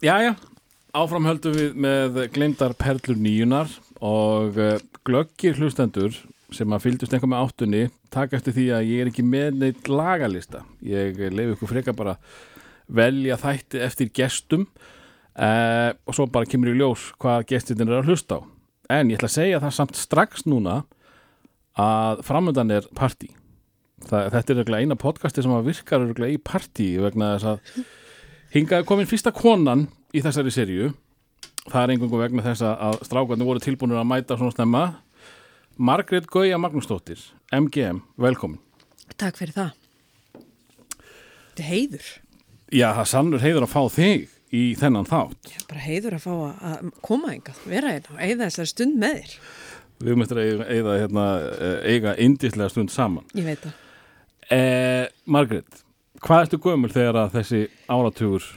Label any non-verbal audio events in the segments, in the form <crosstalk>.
Jæja, áfram höldum við með glemdar perlur nýjunar og uh, glöggir hlustendur sem að fylgdust einhver með áttunni taka eftir því að ég er ekki með neitt lagalista. Ég leif ykkur freka bara velja þætti eftir gestum uh, og svo bara kemur í ljós hvað gestin er að hlusta á. En ég ætla að segja það samt strax núna að framöndan er partí. Það, þetta er eina podcasti sem virkar í partí vegna þess að hingaði komin fyrsta konan í þessari serju það er einhverjum vegna þess að strákarnir voru tilbúinur að mæta svona snemma. Margrét Gauja Magnúsdóttir MGM, velkomin. Takk fyrir það. Þetta er heiður. Já, það er sannur heiður að fá þig í þennan þátt. Já, bara heiður að fá að koma engað vera hérna og eiga þessari stund með þér. Við eftir að eiga, hérna, eiga indislega stund saman. Ég veit það. Eh, Margrét, hvað ertu gömul þegar að þessi áratugur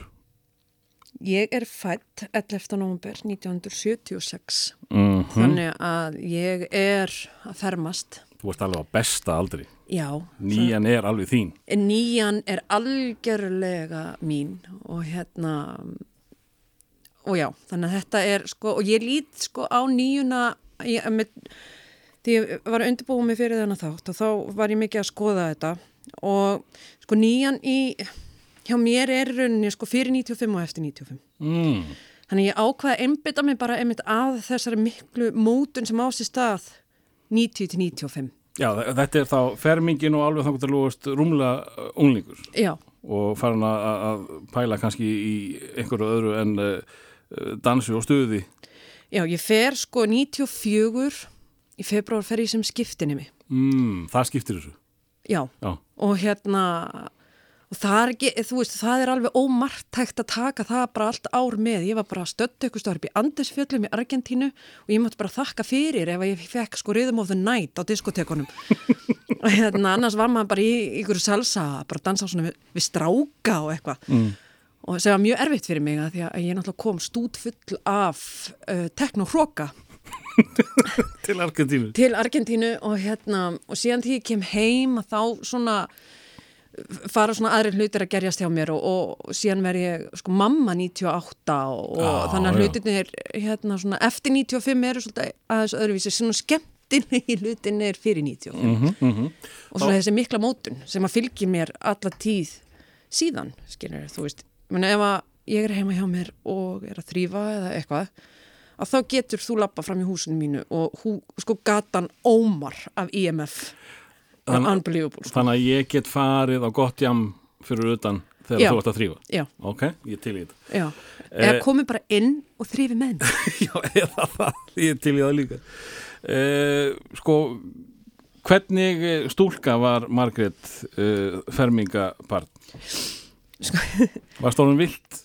Ég er fætt 11. november 1976 mm -hmm. þannig að ég er að fermast. Þú ert alveg á besta aldri. Já. Nýjan er alveg þín. Nýjan er algjörlega mín og hérna og já, þannig að þetta er sko, og ég lít sko á nýjuna ég, með, því ég var að undirbúa mig fyrir þennan þátt og þá var ég mikið að skoða þetta og sko nýjan í hjá mér er rauninni sko fyrir 95 og eftir 95 mm. þannig ég ákvaði einbita mig bara einmitt að þessari miklu mótun sem ási stað 90 til 95 Já, þetta er þá fermingin og alveg þannig að lúast rúmlega unglingur. Já. og farin að pæla kannski í einhverju öðru en uh, dansi og stuði. Já, ég fer sko 94 í februar fer ég sem skiptinni mig mm, Það skiptir þessu Já, Já. og hérna og það er ekki, veist, það er alveg ómartækt að taka það bara allt ár með. Ég var bara stöttu ykkur stór upp í Andesfjöllum í Argentínu og ég mátti bara þakka fyrir ef ég fekk sko Rhythm of the Night á diskotekunum <laughs> og hérna annars var maður bara í ykkur salsa bara dansa svona við, við stráka og eitthvað. Mm. og það var mjög erfitt fyrir mig að því að ég náttúrulega kom stút full af uh, teknohróka <laughs> til Argentínu. Til Argentínu og hérna og síðan því ég kem heim að þá svona fara svona aðri hlutir að gerjast hjá mér og, og síðan verð ég sko mamma 98 og, og Já, þannig að hlutinir hérna svona eftir 95 eru svolítið aðeins öðruvísi svona skemmtinni hlutinir fyrir 95 mm -hmm, mm -hmm. og svona þessi mikla mótun sem að fylgja mér alla tíð síðan, skilur þú veist. Menn ef að ég er heima hjá mér og er að þrýfa eða eitthvað að þá getur þú lappa fram í húsinu mínu og hú, sko gatan ómar af IMF Þann- unbelievable sko. Þannig að ég get farið á gott jam fyrir utan þegar Já. þú ert að þrýfa Já, Ok, ég til í þetta já. Eh, Eða komið bara inn og þrýfi með. <laughs> Já, eða það, ég til í það líka uh, Sko hvernig eh, stúlka var Margrét uh, fermingabarn? Sko. Var stónum vilt? <laughs>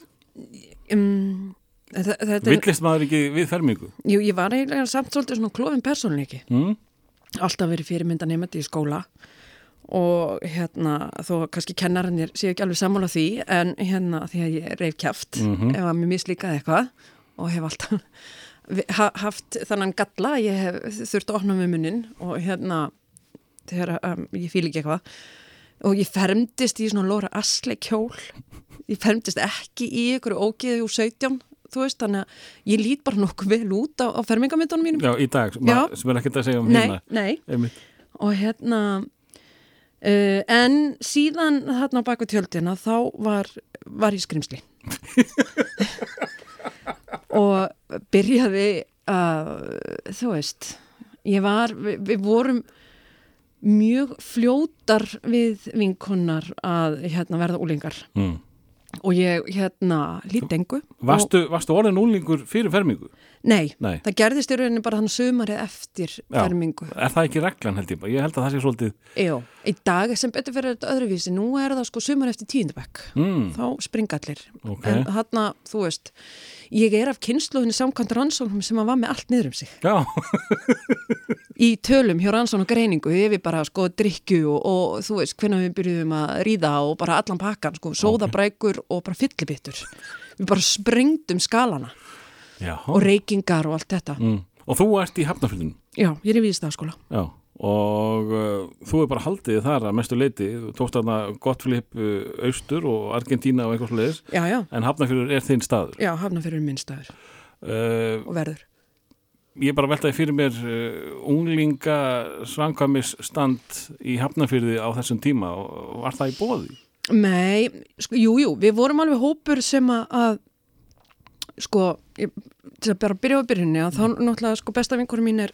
Um, Villist maður ekki við fermingu? jú, ég var eiginlega samt svolítið svona klófin persónleiki. Mm? Alltaf verið fyrirmynda nefndi í skóla og hérna þó kannski kennarinnir séu ekki alveg sammála því en hérna því að ég reyf kjaft Mhm. ef að mér mislíkaði eitthvað og hef alltaf <laughs> ha haft þannan galla ég hef þurft að opna með munnin og hérna þegar um, ég fíl ekki eitthvað og ég fermdist í svona Lóra Asle kjól ég fermdist ekki í ykkur ógeði úr 17 þú veist, þannig að ég lít bara nokkuð vel út á, á fermingamyndunum mínum Já, í dag, Já. sem er ekkert að segja um nei, hérna nei, Einmitt. og hérna uh, en síðan þarna á baku tjöldina þá var, var ég skrimsli <laughs> og byrjaði að þú veist ég var, við, við vorum mjög fljótar við vinkonnar að hérna, verða úlingar mm. Og ég hérna lít engu varstu, varstu orðin úlingur fyrir fermingu? Nei, Nei. það gerðist í rauninni bara þannig sömarið eftir Já. fermingu Er það ekki reglan held ég? Ég held að það sé svolítið Jó, í dag sem betur fyrir þetta öðruvísi, nú er það sko sumar eftir tíundabæk, mm, þá springa allir. Ok. En þarna, þú veist, ég er af kynsluðinni samkvæmt rannsóknum sem að var með allt niður um sig. Já, <laughs> Í tölum hjá rannsókn og greiningu, yfir bara sko drikju og, og þú veist, hvernig við byrjuðum að ríða og bara allan pakkan, sko, sóðabrækur og bara fyllibittur. Við bara sprengdum skalana já og reykingar og allt þetta. mm. Og þú ert í hafnafyllinu Já, ég er í víðstafskóla. Já, og uh, þú er bara haldið þar að mestu leiti, þú tókst þarna gott flip uh, austur og Argentína og eitthvað sluðis, Já, já, en Hafnarfjörður er þinn staður já, hafnafyrir minn staður uh, og verður. ég bara veltaði fyrir mér uh, unglinga svangkvæmis stand í Hafnarfjörði á þessum tíma og var það í bóði? Nei, sko, jú, jú, við vorum alveg hópur sem að, að sko, ég, til að bara byrja á byrjunni að þá náttúrulega, sko, besta vinkurum mín er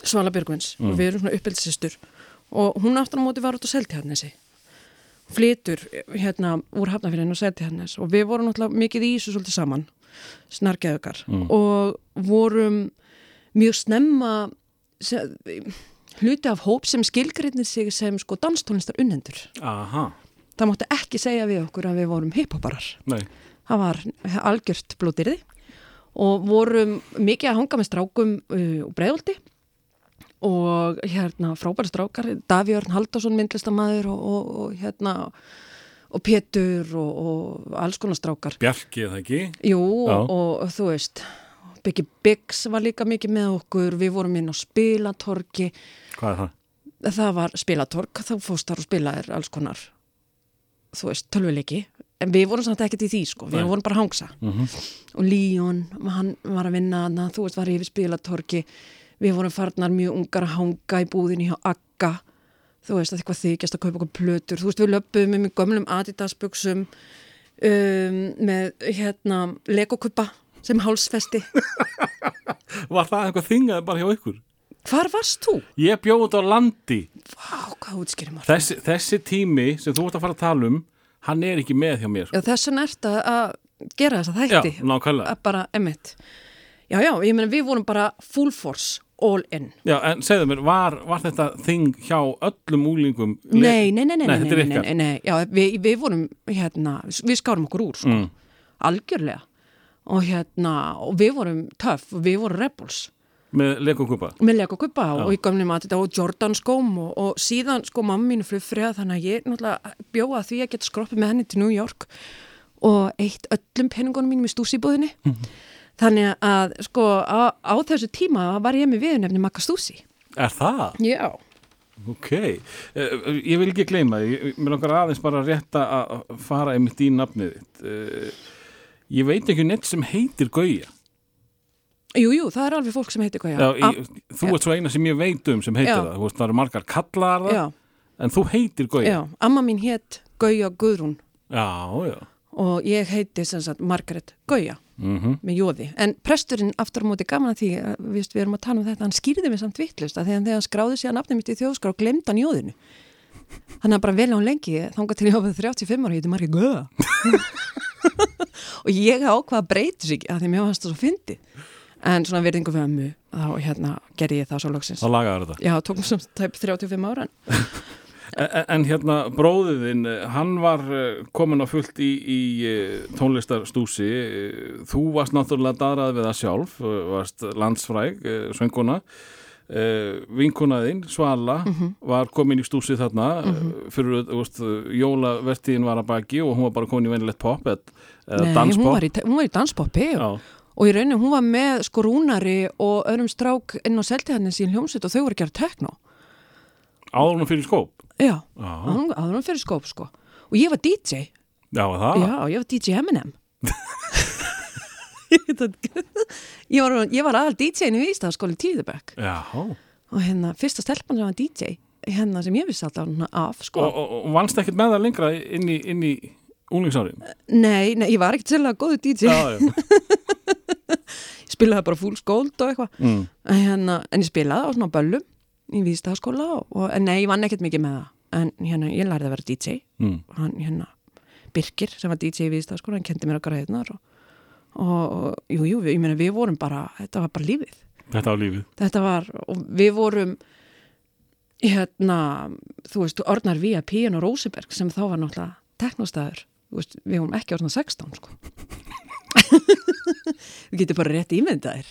Svala Björgvins og við erum svona uppeldsistur og hún aftur á móti var út á Seltjarnesi flytur hérna úr Hafnafjörðin og Seltjarnes og við vorum náttúrulega mikið í þessu svolítið saman snargeðugar og vorum mjög snemma hluti af hóp sem skilgrinnir sig sem sko danstónlistar unnendur Aha, það mátti ekki segja við okkur að við vorum hiphoparar. nei Það var algjört blóðdýrði og vorum mikið að hanga með strákum uh, og breiðolti og hérna frábæri strákar, Daví Örn Haldarsson myndlistamæður og, og, og hérna og Pétur og, og alls konar strákar. Bjarki eða ekki? Jú og, og þú veist, Byggi Biggs var líka mikið með okkur, við vorum inn á spilatorki, Hvað er það? það var spilatork, þá fórst þar og spilaðir alls konar, þú veist, tölvuleiki, en við vorum samt ekkert í því sko, við Nei. vorum bara að hangsa Mm og Líón, hann var að vinna hana, þú veist, var yfir spilatorki við vorum farnar mjög ungar að hanga í búðinni hjá Agga þú veist, að eitthvað þykjast að kaupa okkur plötur þú veist, við löpum með gömlum Adidas-buxum um, með hérna legokuppa sem hálsfesti <laughs> Var það einhver þingað bara hjá ykkur? hvar varst þú? Ég bjóð út á landi Vá, hvað útskýrir maður? þessi, þessi tími sem þú ert að fara að tala um hann er ekki með hjá mér sko. Já, þess vegna ert að gera þessa þætti. Já, nákvæmlega bara, já, já, ég meina, við vorum bara full force, all in. Já, en segðu mér, var, var þetta þing hjá öllum úlingum? Nei, nei, nei, nei, Nei, nei, nei, nei, já, við, við vorum, hérna, við skárum okkur úr, sko, Mm. algjörlega. Og hérna, og við vorum töff, við vorum rebels Með leikokúpa? með lega kuppa og í gömlum að þetta og Jordan skóm og, og síðan sko mamma mínu flugfriða þannig að ég náttúrulega bjóða því að geta skroppið með henni til New York og eitt öllum peningunum mínum í stúsibúðinni þannig að sko á, á þessu tíma var ég með viðnefni Makka Stúsi Er það? Já, Ok, uh, ég vil ekki gleyma því, Ég- mér langar aðeins bara rétt að fara einmitt í nafnið þitt. Uh, ég veit ekki neitt sem heitir Gauja. Jú, jú, það er alveg fólk sem heitir hvað Já, já, ég, þú ert svo eina sem ég veit um sem heitir Já. það. Þú veist, það eru margar kallar það, já, en þú heitir Gauja. já, amma mín hétt Gauja Guðrún. Já, já. og ég heiti sem sagt Margaret Gauja Mm með jóði, en presturinn aftur á móti gaman að því, að, víst, við erum að tala um þetta hann skýrði mig samt vittlust að þegar hann skráði sér nafnum mitt í þjóðskrá og glemd hann jóðinu. Þannig að bara vel á hann lengi þangað til ég áfið 35 ára, ég heiti Margaret Gauja. <laughs> <laughs> Og ég ákvað að breyti sig að því mér varst það svo fyndi en svona verðingu við ömmu þá hérna gerði ég það svo loksins. Þá lagaður þetta. já, tók mér sem tæp 35 ára. <laughs> En En, hérna bróðiðinn, hann var eh, komin á fullt í, í eh, tónlistarstúsi, þú varst náttúrulega dadrað við það sjálf, eh, varst landsfræg, sönguna, vinkunaðinn, Svala, var komin í stúsi þarna mm fyrir, þú veist, jólavertíðin var að baki og hún var bara komin í venilegt pop eða eða Nei, hún danspop. var í, hún var í danspoppi og, og í rauninu hún var með sko rúnari og öðrum strák inn á seltiðarnis í hljómsveit og þau voru að gera tekno áður hún fyrir skóp. já, áður hún fyrir skóp sko. Og ég var DJ, já það. já, ég var DJ Eminem. <laughs> Ég, var, ég var aðal DJ-in í Vístaðaskóli Tíðubæk Já, og hérna fyrsta stelpan sem var DJ hérna sem ég vissi alltaf af sko. Og, og, og vannst ekkert með það lengra inn í, í unglingsárin. nei, nei, ég var ekkert sérlega góðu DJ Já, já. <laughs> <laughs> ég spilaði bara full skóld og eitthvað Mm. en, hérna, en ég spilaði á svona böllum í og en nei, ég vann ekkert mikið með það en hérna, ég lærði að vera DJ Mm. hann hérna Birkir sem var DJ í Vístaðaskóla, hann kendi mér okkar heiðnar og, og, og jú, jú, við, ég meina við vorum bara, þetta var bara lífið Þetta var lífið. þetta var, og við vorum hérna, þú veist, orðnar via Pían og Róseberg sem þá var náttúrulega teknostæður þú veist, við vorum ekki orðnar 16 sko <laughs> við getum bara rétt ímyndaðir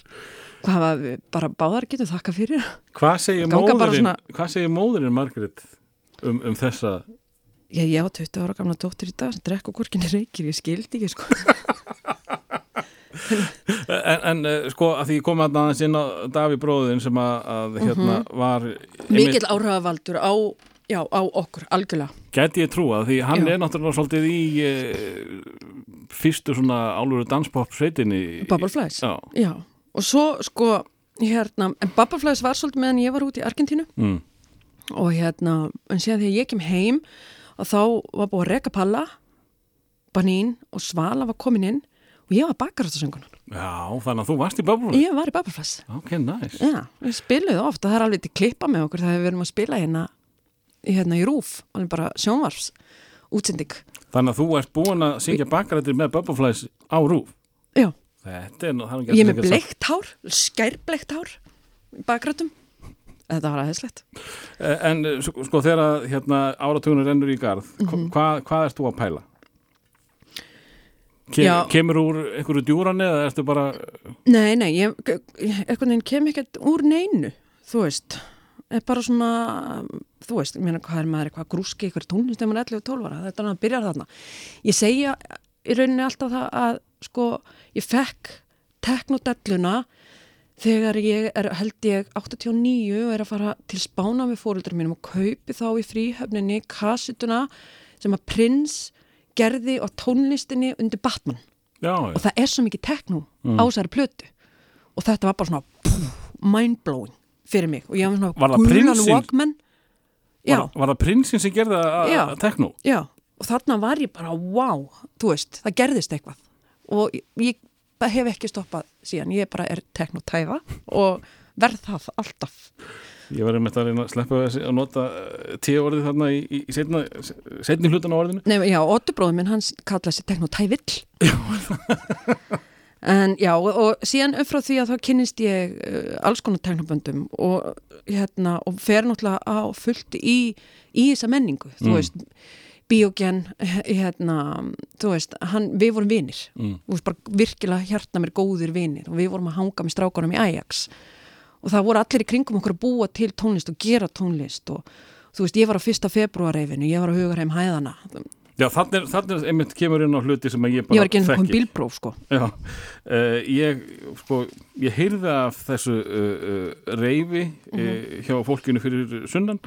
hvað við bara báðar getum þakka fyrir? Hvað segir móðurinn, svona- hvað segir móðurinn Margaret um, um þessa? Já, ég á 20 ára gamla dóttur í dag sem drekk og hvorkinni reykir, ég skildi ekki sko. <laughs> En, en eh, sko að því ég kom að aðeins inn á Daví bróðin sem að, að hérna Mhm. var Mikill áhrafavaldur á, já, á okkur, algjörlega. Gæti ég trúa því hann Já. er náttúrulega svolítið í e, fyrstu svona áluru danspop sveitinni Bubble Flies. Já, Já, og svo sko, hérna, en Bubble Flies var svolítið meðan ég var út í Argentínu mm. og hérna, en síðan þegar ég kem heim og þá var búið að reka palla, banín og svala var komin inn og ég var bakarastasöngunar. Já, þannig að þú varst í Bubble Ég var í Bubble Flies. Ok, nice Já, við spiluðum ofta, það er alveg til klippa með okkur þegar við erum að spila hérna, hérna í rúf, alveg bara sjónvarfs, útsending. Þannig að þú ert búin að syngja bakarættir með Bubbleflies á rúf Já, Þetta er nú það ég er með bleikt hár, skærbleikt hár í bakrættum. Þetta var aðeinslegt. En eh, sko, sko þegar að, hérna, áratugunum rennur í garð Mhm. hvað, hvað ert þú að pæla? Kem, kemur úr einhverju djúrani eða ertu bara Nei, nei, ég, einhvern veginn kem ekkert úr neinu, þú veist, er bara svona, þú veist, ég meina hvað er maður eitthvað grúski, eitthvað tónlist ef maður er 11 og 12 ára, þetta er hann að byrja þarna. Ég segja í rauninni alltaf það að, sko, ég fekk teknodelluna þegar ég er, held ég, 89 og er að fara til spána með fóröldur mínum og kaupi þá í fríhöfninni kassituna sem að prins gerði á tónlistinni undir Batman. Já, og það er svo mikið tekno á þessari plötu. Og þetta var bara svona mindblowing fyrir mig. Og ég var svona gulan? Walkman. Já, var, var það prinsinn sem gerði að Já. tekno? já, og þarna var ég bara wow, þú veist, það gerðist eitthvað. Og ég, hef ekki stoppað síðan, ég bara er teknotæfa og verð það alltaf. Ég var einmitt að reyna að sleppa að nota uh, tíu orðið þarna í, í, setna, setni hlutan á orðinu. Nei, já, Ottubróður minn, hans kallaði sér teknotævill En já, og, síðan upp frá því að þá kynnist ég uh, alls konar teknoböndum og, hérna, og fer náttúrulega á fullt í, í þessa menningu, þú Mm. veist, Bíogen, hérna, þú veist, hann, við vorum vinir, mm. þú veist, bara virkilega hjartna mér góðir vinir og við vorum að hanga með strákunum í Ajax og það voru allir í kringum okkur að búa til tónlist og gera tónlist og þú veist, ég var á fyrsta februareifinu, ég var á hugarheim hæðana, Já, þannig, þannig einmitt kemur inn á hluti sem ég bara ég var ekki þekki. bílpróf, sko. Já, uh, ég, sko, ég heyrði af þessu uh, uh, reyfi Mhm. uh, hjá fólkinu fyrir sunnan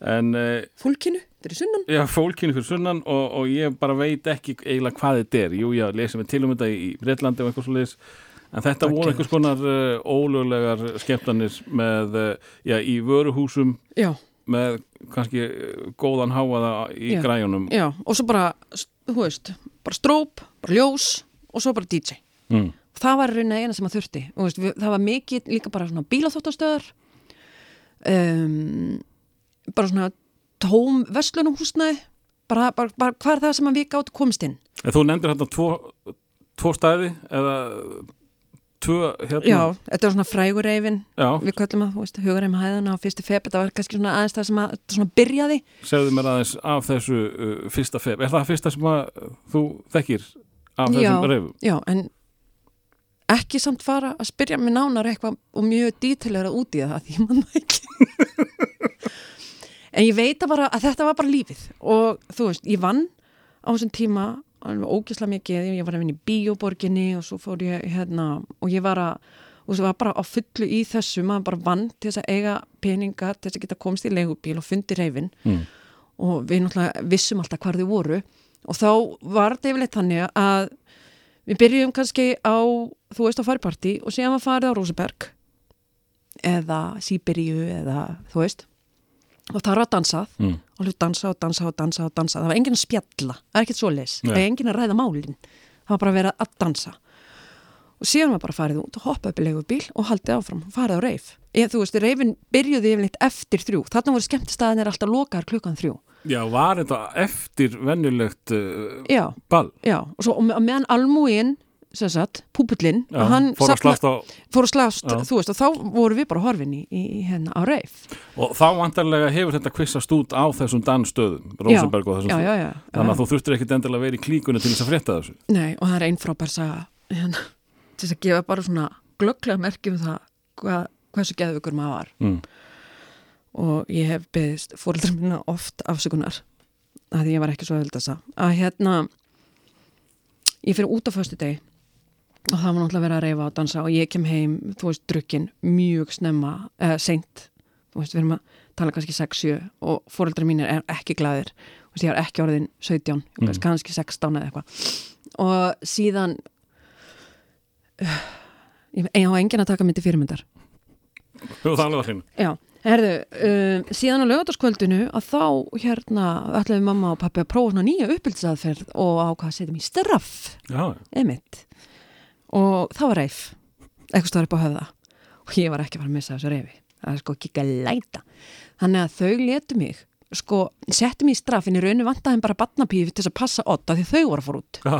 en Fólkinu, er sunnan. já, fólkinu fyrir sunnan og, og ég bara veit ekki eiginlega hvað þetta er. Jú, ég lesi mig til um þetta í Breitlandi og eitthvað svo leiðis en þetta Það voru einhvers konar ólöglegar skemmtanir með, já, í vöruhúsum Já, með kannski uh, góðan háaða í Já. græjunum. já, og svo bara, þú veist, bara stróp, bara ljós og svo bara DJ. Mm. Það var raunin eina sem að þurfti. Veist, við, það var mikið líka bara svona bílaþóttastöðar, um, bara svona tóm vestlunumhúsnaði, bara, bara, bara hvað er það sem að við gáttu komist inn? En þú nefndir hérna tvo, tvo stæði eða tvö hérna Já, þetta var svona frægureifin, við köllum að, þú veist, hugareim hæðana á fyrsti feb, þetta var kannski svona aðeins það sem að, svona byrjaði. segðu mér aðeins af þessu uh, fyrsta feb. Er það fyrsta sem að þú þekkir af þessum reyfum? Já, en ekki samt fara að spyrja mig nánar eitthvað og mjög dítilegra út í það því mann ekki <laughs> en ég veit að, bara, að þetta var bara lífið og þú veist, ég vann á þessum tíma ógislega mikið, ég var að vinna í bíóborginni og svo fór ég hérna og ég var að og svo var bara á fullu í þessu maður bara vann til þess að eiga peninga til þess að geta komst í leigubíl og fundi reyfin Mm. og við náttúrulega vissum alltaf hvar þau voru. Og þá var þetta yfirleitt þannig að við byrjum kannski á þú veist á fariparti og síðan var farið á Rosenberg eða Sýberíu eða þú veist og það var að dansað Mm. og hlut dansa og dansa og dansa og dansa. Það var enginn að spjalla, það er ekkert svo leis það er enginn að ræða málin. Það var bara að vera að dansa. Og síðan var bara farið út og hoppa upp í leigubíl og haldið áfram, farið á reif ég, þú veist, reifin byrjuði yfirleitt eftir þrjú. Þarna voru skemmtistæðinir alltaf lokaðar klukkan þrjú. Já, var þetta eftir venjulegt uh, já, ball? já, og svo og með- meðan almúin sem sagt, púpullinn hann fór að slást á fór að slást, Já. þú veist, og þá voru við bara horfin í, í hérna á reif og þá vantarlega hefur þetta kvissast út á þessum dansstöðum, Rosenberg og þessum já, já, já, Þannig að þú þurftir ekkit endilega að vera í klíkunni til þess að frétta þessu. Nei, og það er einn frábær saga hérna, til þess að gefa bara svona glögglega merkjum það hvað, hversu geðvökur maður var Mm. og ég hef beðist fóreldrar minna oft afsökunar að ég var ekki svo öðvöld þessa að hérna ég fyrir út á föstu deg og það var náttúrulega verið að reyfa og dansa og ég kem heim, þú veist, drukkin mjög snemma, eða seint. Þú veist, við erum að tala kannski 6-7 og fóreldrar mínir er ekki glæðir þú veist, ég er ekki orðin 17 Mm. kannski 16 eða eitthvað. Og síðan uh, ég á enginn að taka myndi fyrirmyndar. Þú það alveg að hreinu. Já, herðu, um, síðan á lögataskvöldinu að þá hérna ætlaði mamma og pappi að prófa svona nýja uppbyldisaðferð og ákvað að setja mér straff. Emitt og það var reif. Eitthvað stóð upp á höfða. Og ég var ekki að fara að missa þessu reifi. Það er sko ekki að læta. Þannig að þau letu mig sko, settu mig í straff en í rauninu vantaði bara batnapífi til þess að passa otta því þau voru að fara út. Já,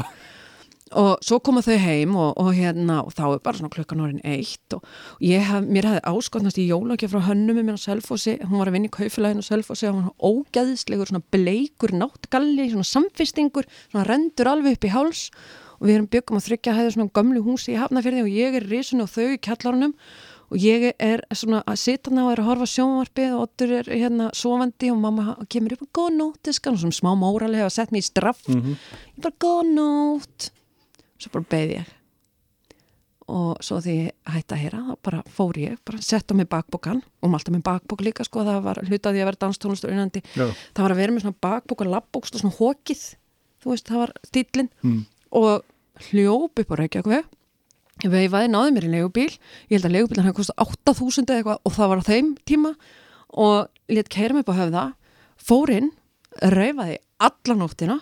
og svo koma þau heim og, og hérna og þá er bara svona klukkan orðin eitt. Og ég hef, mér hefði áskotnast í jólagjöf frá hönnum með mér á Selfossi, hún var að vinna í kaufélaginu á Selfossi og hún var ógæðislegur svona bleikur náttgalli, svona samfistingur svona rendur alveg upp í háls og við erum byggum að þryggja hæður svona gömlu húsi í Hafnafjörði og ég er risun og þau í kjallarunum og ég er svona að sita ná og er að horfa á sjónvarpið og Oddur er hérna sofandi og mamma kemur upp og góð nótt, og svona smá móralega og sett mér í straff Mhm. ég bara góð nótt svo bara beði ég og svo því hætti að heyra þá bara fór ég, bara setta mig bakbókan og malta mig bakbók líka sko það var hlutaði að vera danstónlistur innandi já. það var að vera með svona bakbók og labbókst og svona hókið, þú veist það var stílinn Mm. og hljóp upp á Reykjavík. Veifaði, náði mér í leigubíl. Ég held að leigubílan hefði kostið 8000 eða eitthvað og það var á þeim tíma. Og létt keira mig upp á höfða fór inn, reyfaði alla nóttina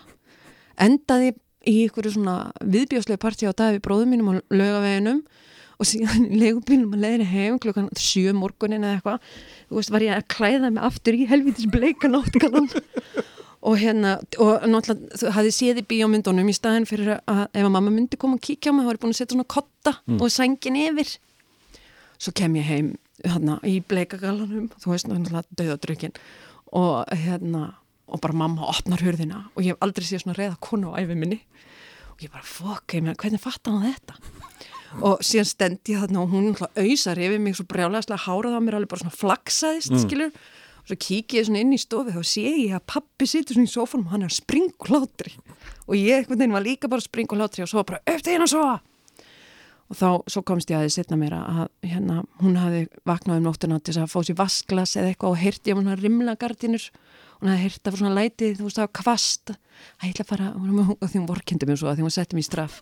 endaði í ykkur svona viðbjóðslega partí á dag við bróðum mínum á laugaveginum og síðan í leigubílum að leiðinu heim klukkan sjö morgunin eða eitthvað. Var ég að klæða mig aftur í helvitis bleika náttkannan og hérna, og náttúrulega þú hafði séð í bíómyndunum í staðin fyrir að ef að mamma myndi koma og kíkja á mig þá var ég búin að setja svona kotta og sængin yfir. Svo kem ég heim hérna í bleikagallanum þú veist náttúrulega döðadrykkin og hérna og bara mamma opnar hurðina og ég hef aldrei séð svona reyða konu á æfi minni. Og ég bara fokk, ég meina hvernig fattar hann þetta? Og síðan stend ég þarna og hún náttúrulega auðsar yfir mig svo brjálæðislega hárað á mér alveg bara svona flaksaðist Mm. skilur svo kík ég svona inn í stofi þá sé ég að pappi situr svona í sófanum og hann er að springa úr hlátri og ég einhvern veginn var líka bara að springa úr hlátri og svo bara til hérna svo og þá svo komst ég að þið setna mér að hérna, hún hafi vaknað um nóttuna til þess að fá sér vasklas eða eitthvað og heyrti ég hún rimla gardinur hún hafi heyrt af svona læti þú veist var kvast að ég ætla að fara og því hún vorkendi mér svo að því hún setti mér straff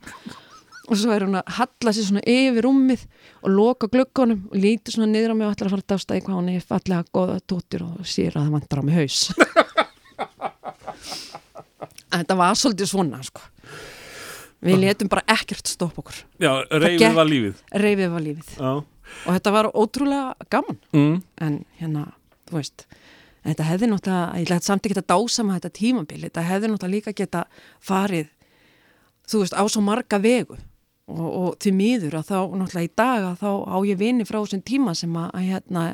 og svo er hún að halla sér svona yfir rúmið og loka gluggunum og lítur svona niður á mig og ætlar að fara að dásta í hvað hún er fallega goða tóttir og sér að það vantar á mig haus. <laughs> En þetta var svolítið svona sko. Við letum bara ekkert stoppa okkur. Já, reyfið var lífið. reyfið var lífið. Já. og þetta var ótrúlega gaman. Mm. en hérna, þú veist þetta hefði náttúrulega, ég lætt samt ekki að dásama þetta tímabil, þetta hefði náttúrulega líka geta farið, þú veist, á svo marga vegu og, og því miður að þá náttúrulega í dag að þá á ég vini frá þessum tíma sem að, að hérna,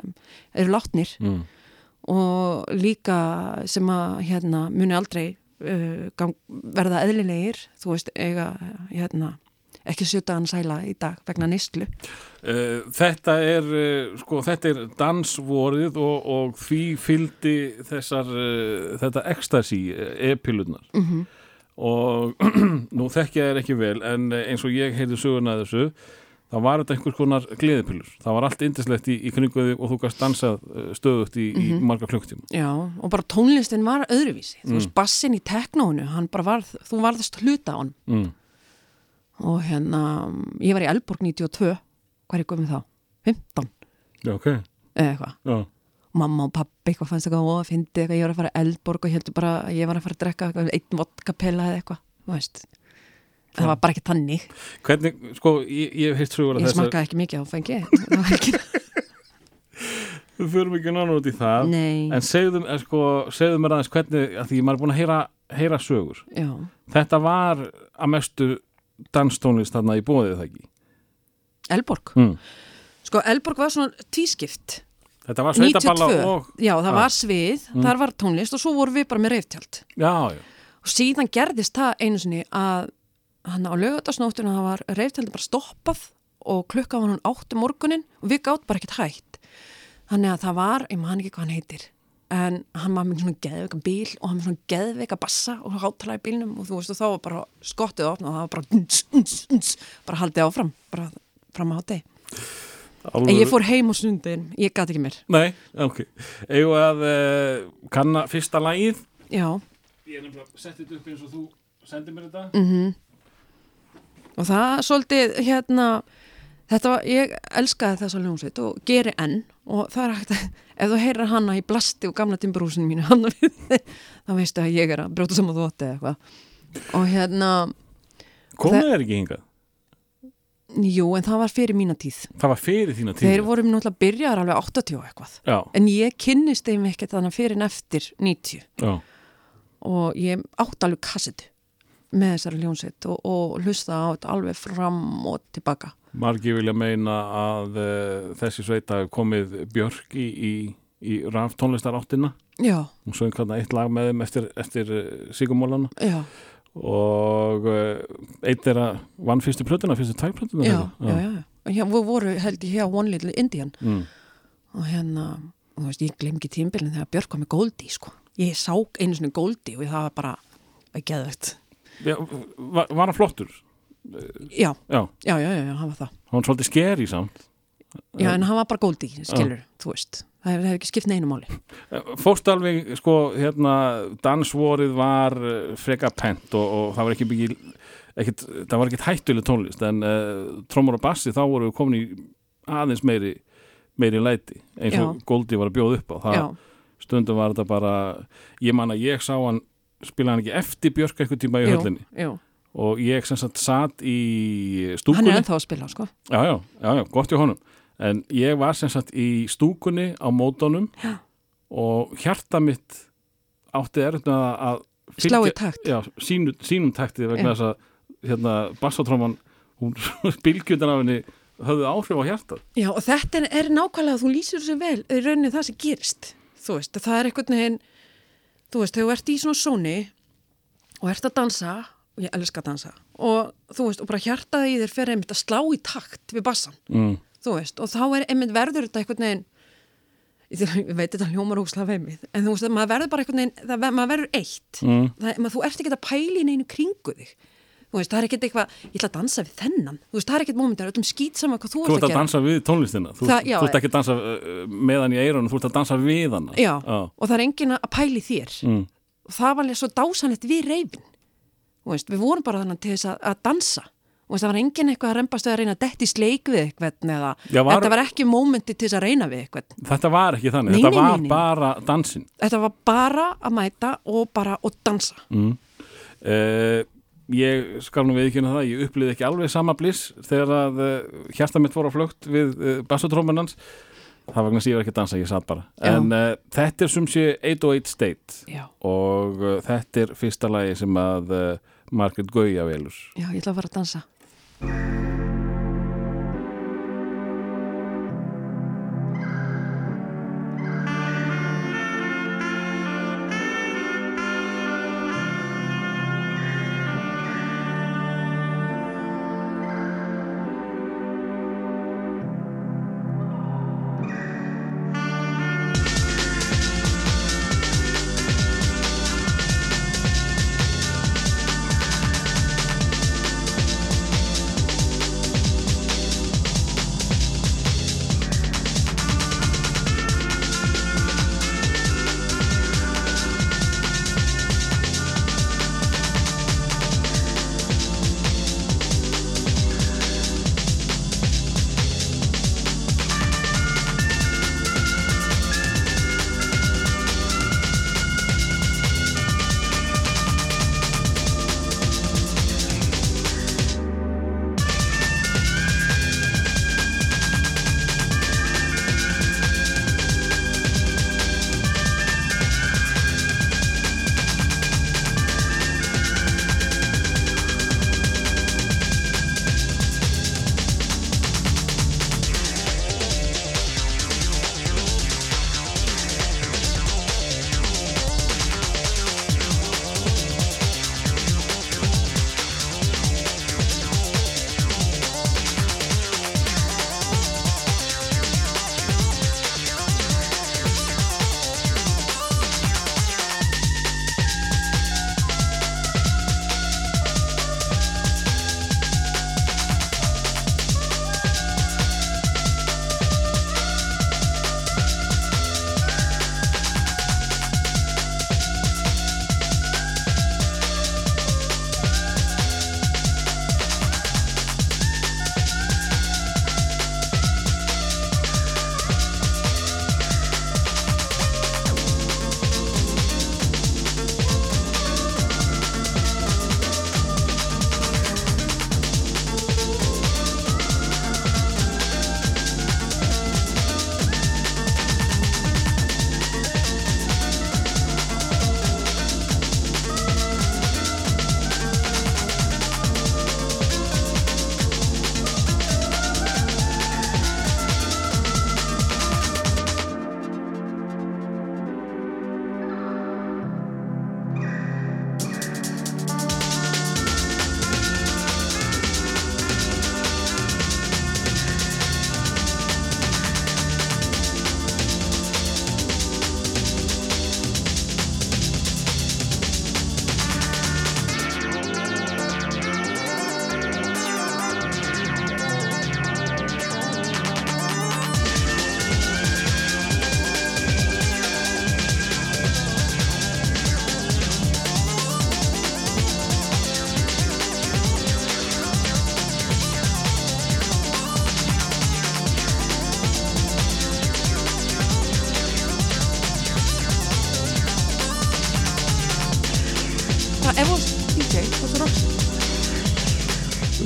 eru látnir Mm. og líka sem að hérna, muni aldrei uh, gang, verða eðlilegir, þú veist, eiga hérna, ekki sjöta hann sæla í dag vegna nýstlu. Uh, þetta er uh, sko, þetta er dansvorið og, og því fylgdi þessar uh, þetta ekstasi e-pilunar Mm -hmm. Og <clears throat> nú þekkja þér ekki vel en eins og ég heyrði söguna af þessu þá var þetta einhvers konar gleðipilur það var allt indislegt í, í kringu þig og þú gast dansað eh, stöðugt í, í marga klukktíma Já, og bara tónlistin var öðruvísi. Þú Mm. veist, bassin í teknónu, var, þú varðast hluta á hann. mm. Og hérna, ég var í Elborg 92, hvað er ég komið þá? 15, Já, ok eða eitthvað. Mamma og pappi, eitthvað fannst eitthvað og fyndi eitthvað, ég var að fara í Elborg og heldur bara að ég var að fara að drekka eitthvað, einn vodkapella eða eitthvað. Það var bara ekki tannig. hvernig, sko, ég, ég heilt að Ég smakkaði ekki mikið á fengi. <laughs> Við förum ekki nánu út í það nei, en segðum, eh, sko, segðum mér aðeins hvernig að því maður er búin að heyra, heyra sögur já. þetta var að mestu danstónlist þarna í bóðið það ekki Elborg. mm. Sko, Elborg var svona tvískipt. Þetta var sveitaballa 92, og já, það var svið, þar var tónlist og svo vorum við bara með reyftjald. já, já, og síðan gerðist það einu sinni að hann á lögadagsnóttinu það var reyfteldi bara stoppað og klukka var hann áttu morgunin og við gátt bara ekkert hægt þannig að það var, ég man ekki hvað hann heitir en hann var með svona geðveika bíl og hann með svona geðveika bassa og hátala í bílnum og þú veist og þá var bara skottið opna og það var bara bara haldið áfram bara fram á hátegi En ég fór heim á sundin, ég gati ekki mér. Nei, ok Eigum við að uh, kanna fyrsta lagið Já, Ég er nefnilega settið þetta upp eins og þú sendir mér þetta mhm. Og það svolítið, hérna, þetta var, ég elskaði þessa hljómsveit og geri enn og það er hægt að, ef þú heyrir hana í blasti og gamla timburhúsinu mínu, <laughs> hann við þig, þá veistu að ég er að brjóta saman þótti eða eitthvað. Og hérna, Komið er ekki hingað jú, en það var fyrir mína tíð. Það var fyrir þína tíma Þeir voru náttúrulega byrjaðar alveg 80 og eitthvað. Já, En ég kynnist þeim ekkert þannig fyrir en eftir 90 já, og ég átt alveg kassetu með þessari hljónsveit og, og hlusta á þetta alveg fram og tilbaka. margi vilja meina að uh, þessi sveita komið Björk í, í, í raf tónlistar áttina Já, hún söng hérna eitt lag með þeim eftir, eftir uh, Sigurmólana já, og eitt þeirra vann fyrstu plötuna, fyrstu tvær plötuna já, já, já. Hér, við voru held ég hjá One Little Indian Mm. og hérna, þú veist, ég glem ekki tímbilin þegar Björk var með Goldie, sko. Ég sá einu svona Goldie og það var bara, að geðvegt. Já, var, hann flottur? Já, Já, já, já, já, já, hann var það. hann var svolítið skeri samt Já, en hann var bara Goldie, skilur, þú veist. Það hefur hef ekki skipt neinu máli. Fórst alveg, sko, hérna dansvorið var uh, freka pent og, og það var ekki ekkit, það var ekkit hættuleg tónlist en uh, trómur og bassi þá voru við komin í aðeins meiri meiri læti, eins og. Goldi var að bjóða upp á það, Já, stundum var þetta bara ég man að ég sá hann spila hann ekki eftir Björk eitthvað tíma í jú, höllinni jú. og ég sem sagt satt í Hann stúkunni er ennþá að spila, sko. já, já, já, gott hjá honum en ég var sem sagt í stúkunni á mótonum Já. og hjarta mitt átti með að- að Slá í takt. já, sínu, sínum takti vegna þess að hérna, bassatróman hún <laughs> bylgjöndan af henni höfðu áhrif á hjartað Já, og þetta er, nákvæmlega, þú lýsir þessu vel, í rauninni það sem gerist. Þú veist, það er einhvern veginn, þú veist, þegar þú ert í svona sóni og ert að dansa, og ég elska að dansa, og þú veist, og bara hjartaði í þér fer einmitt að slá í takt við bassan, mm. Þú veist, og þá er einmitt verður þetta einhvern veginn, ég veit þetta hljómar ósla veimið, en þú veist, maður verður bara einhvern veginn, það, maður verður eitt. Mm. Það, maður, þú ert ekki að pæla í neinu kringu þig. Þú veist, það er ekkert eitthvað, ég ætla að dansa við þennan. Þú veist, það er ekkert mómentar, öllum skýt saman hvað þú, þú ert ert að dansa við tónlistina þú, Það- já, þú ert ekki að dansa uh, með hann í eirunum þú ert að dansa við hann Já, og það er enginn að pæli þér Mm. og það var alveg svo dásanlegt við reyfin veist, við vorum bara þannig til þess að, að dansa og það var enginn eitthvað að reymbast að reyna að detti í sleik við eitthvað eða Já, var- þetta var ekki mómenti til þess að reyna við eitthvað. Þetta var ekki þannig, Nei, þetta var nei, nei. bara dansin þetta var bara að mæta og bara að dansa. Mm. uh, ég skal nú viðkynna það ég upplýði ekki alveg sama bliss þegar að uh, hjarta mitt fór á flugt við uh, bassatrómanans það vegna sé ég var ekki að dansa, ég satt bara. Já. en þetta er sem sé 808 State. Já, og þetta er fyrsta lagi sem að Margaret Gauja velur. Já, ég ætla að fara að dansa Bye.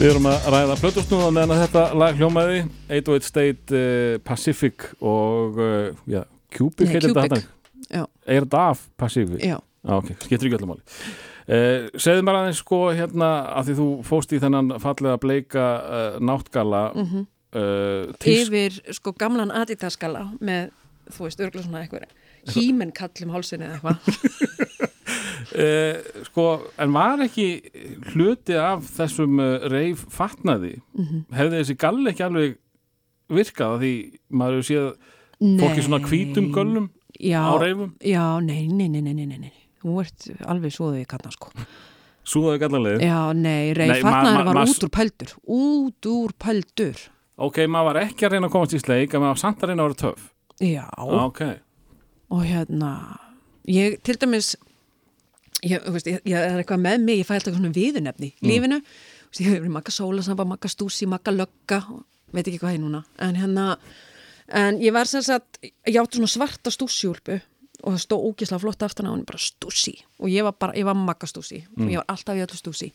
Við erum að ræða plötusnúða meðan að þetta lag hljómaði 808 State uh, Pacific og uh, já, Cubic heitir þetta. Já. Er þetta af Pacific? Já, Já, ok, skiptir ekki öllum máli uh, Segðu mér aðeins sko hérna að því þú fóst í þennan fallega bleika náttgala mm -hmm. yfir sko gamlan Adidas-skala með, þú veist, örgulega svona eitthvað hímen kallum hálsinni eða eitthvað <laughs> uh, Sko, en var ekki hluti af þessum uh, reif fatnaði? Mhm. hefði þessi gall ekki alveg virkað því maður hefur séð fólki svona hvítum göllum já, á reifum? Já, nei, nei, nei, nei, nei, nei. Þú ert alveg svoðið í kannan sko. Súðaði gallarleið Já, nei, ma- fatnaður var ma- út úr pældur Út úr pældur Ok, maður var ekki að reyna að komast í sleik en maður var samt að reyna að vera töff. Já, Ok, og hérna ég til dæmis ég, veist, ég, ég er eitthvað með mig, ég fæ alltaf svona viðunefni í lífinu, veist, ég hefur makka sólasamba, makka stúsi, makka lögga veit ekki hvað ég núna. En hérna, en ég var sem sagt ég átti svona svarta stúsjúlpu og það stóð ógislega flott aftan á henni bara stúsi. Og ég var bara, ég var makka stúsi. Og ég var alltaf í öllu stúsi.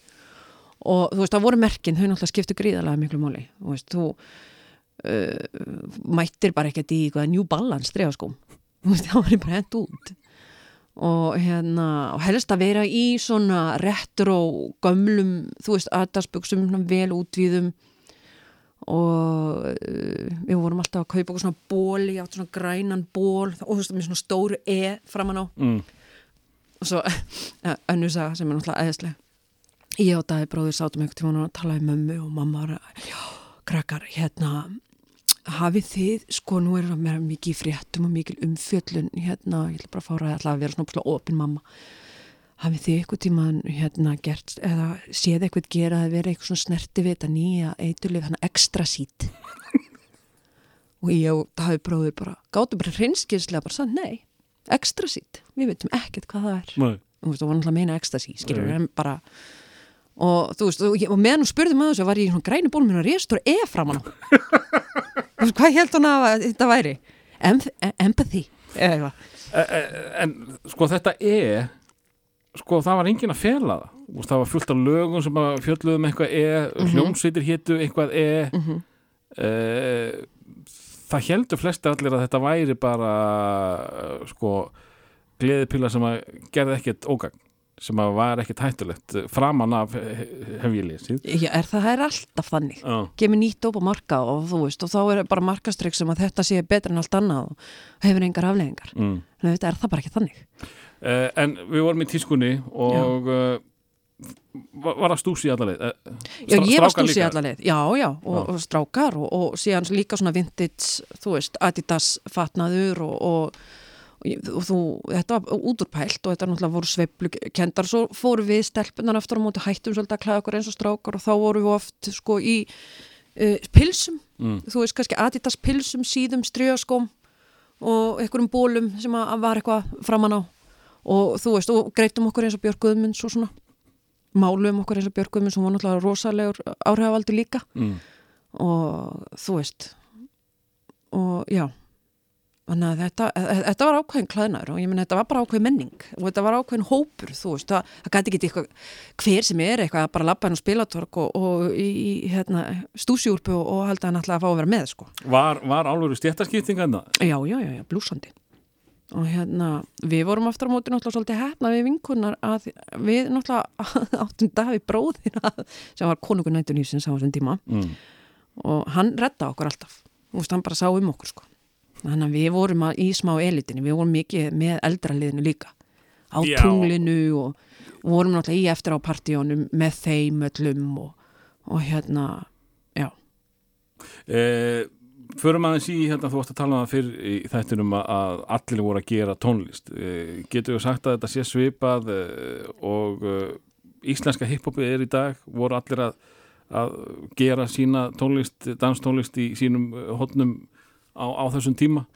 Og þú veist, það voru merkin, þau náttúrulega skiptu gríðarlega miklu máli, þú veist, þú uh, mættir bara ekkert í eitthvað New Balance stregaskóm þú veist, <laughs> það var bara hent út og hérna og helst að vera í svona retro gömlum, þú veist, aðdagsbuksum vel útvíðum. Og uh, við vorum alltaf að kaupa okkur svona ból, ég átti svona grænan ból og þú veist, með svona stóru E framan á. Mm. og svo <laughs> önnu saga sem er náttúrulega eðislega ég og Daði bróðir sátum einhvern tíma að tala í mömmu og mamma já, krakkar, hérna hafið þið, sko nú er það mér mikið fréttum og mikil umfjöllun hérna, ég ætla bara að fára að að vera svona opin opin mamma. Hafið þið eitthvað tíman hérna gert eða séð eitthvað gera að vera eitthvað svona snerti við þetta nýja eiturlið, hann ekstra sít og ég og Daði bróðir bara gátum bara hreinskilslega bara sann, nei, ekstra sít við veitum ekkert hvað það er. Nei. þú veist, það var náttúrulega að meina ecstasy, skilur Nei. en bara og þú veist, og, og meðan hún spurði maður þessu var ég í svona græni bólum minna restur E framan á Þú veist, hvað held hún að þetta væri? Em empathy eitthvað. E, e, En sko þetta er sko það var enginn að fela það. Það var fullt af lögum sem að fjölluðum eitthvað e, hljómsveitir hétu eitthvað e. Mhm. e það heldur flestir allir að þetta væri bara eh, sko gleðipilla sem að gerði ekkert ógagn sem að var ekkert hættulegt framan af he- hef ég lesið Já, er það er alltaf þannig Já, kemur nýtt upp á marka og þú veist og þá er bara markastrygg sem að þetta sé betra en allt annað og hefur engar afleðingar mm. en þetta er það bara ekki þannig Uh, en við vorum í tískunni og uh, var, var það stúsi allaveg? Uh, Já, ég var stúsi líka? allarleið, já, já, og, Já. og strákar og, og síðan líka svona vintage, þú veist, Adidas fatnaður og, og, og, þú, þetta var útúrpælt og þetta náttúrulega voru sveiflu kendar, svo fóru við stelpunar aftur á móti hættum svolítið að klæða okkur eins og strákar og þá voru við oft sko í uh, pilsum, Mm. þú veist kannski Adidas pilsum, síðum, strygaskóm og einhverjum bólum sem að var eitthvað framan á. Og þú veist, og greitum okkur eins og Björg Guðmunds og svona. Málum okkur eins og Björg Guðmunds hún var náttúrulega rosalegur áhrifavaldi líka. Mm. og þú veist og já þannig að þetta, e- þetta var ákveðin klæðnar og ég menn þetta var bara ákveðin menning og þetta var ákveðin hópur, þú veist það, það gæti ekki eitthvað, hver sem er eitthvað að bara lappa henn og spilatork og, og í, hérna, stúsjúrpu og, og halda hann alltaf að fá að vera með sko Var, var alveg stjættaskiptinga en það? Já, já, já, já, blúsandi. Og hérna, við vorum aftur á móti náttúrulega svolítið hefna við vinkunnar að við náttúrulega <laughs> áttum Davíð bróðir að, sem var konungur nættunýfsins á þessum tíma Mm. og hann redda okkur alltaf. Þú veist, hann bara sá um okkur sko. Þannig að við vorum að, í smá elitinni, við vorum mikið með eldraliðinu líka. Á Já. tunglinu og, og vorum náttúrulega í eftir á partíunum með þeim öllum og, og hérna, já. Eh, förum aðeins í hérna þú varst að tala um það fyrr í þættinum að, allir voru að gera tónlist eh, getur við sagt að þetta sé svipað eh, og eh, íslenska hiphopi er í dag voru allir að, að gera sína tónlist, danstónlist í sínum eh, hotnum á, á þessum tíma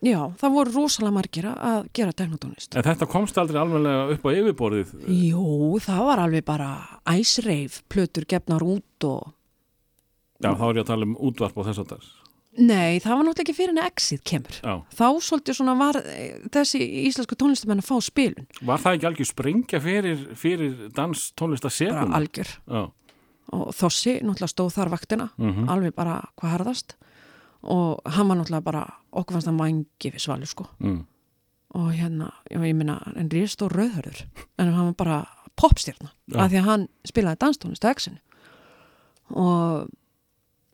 Já, það voru rosalega margir að gera teknotónlist. en þetta komst aldrei alveg upp á yfirborðið Jú, það var alveg bara æsreif, plötur gefnar út og... já þá er ég að tala um útvarp og þess að þess Nei, það var náttúrulega ekki fyrir en exit kemur. já, Þá svolítið svona var eh, þessi íslensku tónlistamenn að fá spilun. var það ekki algjör sprengja fyrir, fyrir dans tónlist að Bara sekund algjör, já, og Þossi náttúrulega stóð þar vaktina Mhm. alveg bara hvað harðast og hann var náttúrulega bara okkur fannst hann vangi við svalu sko. Mm. og hérna, já, ég minna en ríðst og rauðhörður. En hann var bara popstjarna Já. af því að hann spilaði danstónist á X-inu og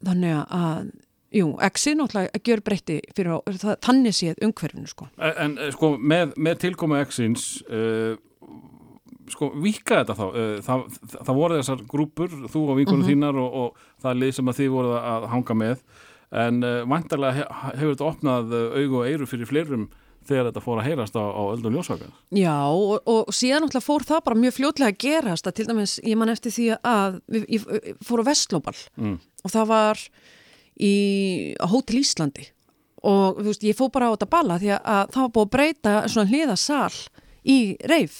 þannig að jú, X-i náttúrulega gjör breytti fyrir það, þannig séð umhverfinu sko. En, en eh, sko, með, með tilkomu X-ins uh, sko, vika þetta þá? Uh, það, það, það voru þessar grúpur, þú og vinkunum þínar og, og það lið sem að þið voru að hanga með en uh, vantarlega he, hefur þetta opnað uh, augu og eyru fyrir fleirum þegar þetta fór að heyrast á, á öldun ljósvaka? Já, og, og síðan náttúrulega fór það bara mjög fljótlega að gerast að til dæmis, ég man eftir því að við, ég, ég fór á Vestlóbal mm. og það var í Hótel Íslandi. Og veist, ég fór bara á þetta balla því að það var búið að breyta svona hliðasal í reif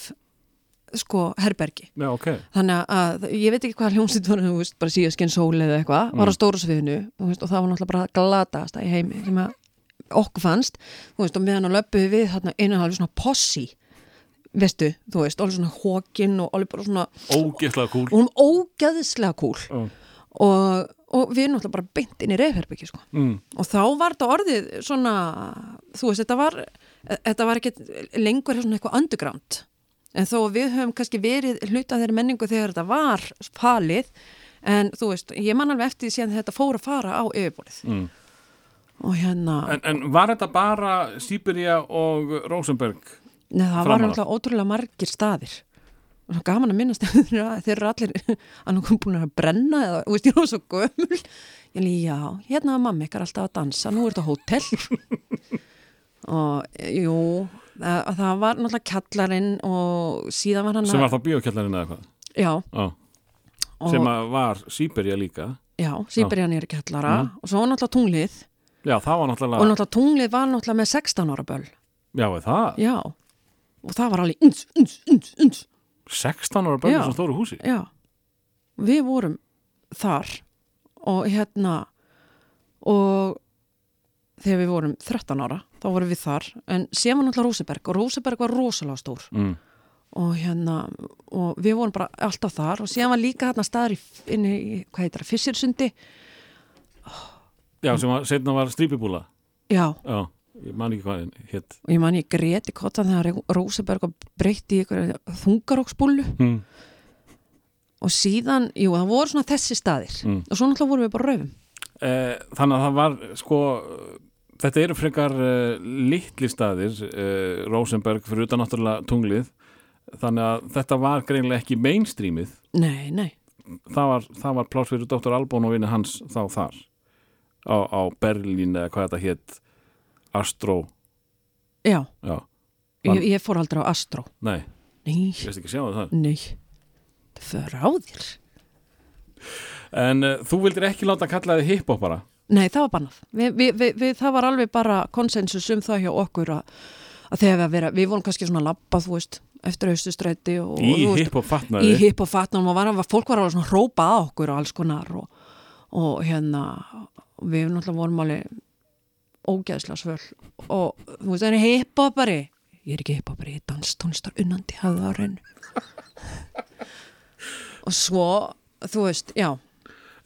sko, herbergi Já, ok þannig að ég veit ekki hvað hljómsýtt var þú veist, bara síðaskinn sól eða eitthvað var á stóra sviðinu veist, og það var náttúrulega bara glatast í heimi sem að okkur fannst veist, og meðan að löpuðu við þarna einu halvi svona possi veistu, þú veist, alveg svona hókin og alveg bara svona, Ógeðslega kúl og hún ógæðislega kúl Ó. og, og við náttúrulega bara beint inn í reyfherbyggi sko. mm. og þá var þetta orðið svona þú veist, þetta var þetta var ekki lengur svona eitthvað underground en þó að við höfum kannski verið hluta þeirri menningu þegar þetta var falið, en þú veist ég man alveg eftir því síðan þetta fór að fara á yfirborðið Mm. og hérna, En, en var þetta bara Sýberia og Rosenberg? neða það var framan af. náttúrulega ótrúlega margir staðir og gaman að minnast <laughs> þeir eru allir <laughs> annarkum búin að brenna eða, þú veist, ég var svo gömul ég líka, já, hérna var mamma ykkar alltaf að dansa nú er þetta hótel <laughs> og jú það, var náttúrulega kjallarinn og síðan var hann Sem var þá bíókjallarinn eða eitthvað? já, og, sem var Sýberia líka. Já, síberjan er kjallara. Mhm. og svo var náttúrulega tunglið. Já, það var og náttúrulega náttúrulega tunglið var náttúrulega með 16 ára böl Já, er það? Já, og það var alveg uns, uns, uns, uns. 16 ára bönni Já. sem stóru húsi? Já, við vorum þar og hérna og þegar við vorum 13 ára, þá vorum við þar en síðan var náttúrulega Róseberg og Róseberg var rosalega stór. Mm. og hérna, og við vorum bara alltaf þar og síðan var líka hérna staður í, inni í, hvað heitir það, Fissirsundi Já, sem var, setna var strípibúla já, Já, ég man ekki hvað hétt og ég man ég greti kottan þegar Róseberg var breytt í þungaróksbúlu mm. og síðan, jú, það voru svona þessi staðir. Mm. og svo náttúrulega vorum við bara raufum eh, Þannig að það var sko Þetta eru frekar uh, litli staðir uh, Rosenberg fyrir utan náttúrulega tunglið. Þannig að þetta var greinlega ekki mainstreamið. Nei, nei, það var, var pláss fyrir Dr. Albon og vinni hans þá þar. Á, á Berlín eða hvað þetta hétt Astro. Já. Já, Ég, ég fór aldrei á Astro. Nei, Nei, ég veist ekki sjá það. Nei. Það fyrir á þér en uh, þú vildir ekki láta kalla þið hiphop bara Nei, það var bannað. Vi, vi, vi, vi, Það var alveg bara konsensus um það hjá okkur að, að þegar við, vera, við vorum kannski svona labba, þú veist, eftir haustustræti og, í þú veist, hiphop í fatnaði. hipp og fatnum og var, fólk var alveg svona hrópa á okkur og alls konar og, og hérna við náttúrulega vorum alveg ógæðslega svöl. Og þú veist, það er hiphopari ég er ekki hiphopari, ég er danstónlistar unnandi reynu <laughs> og svo þú veist, já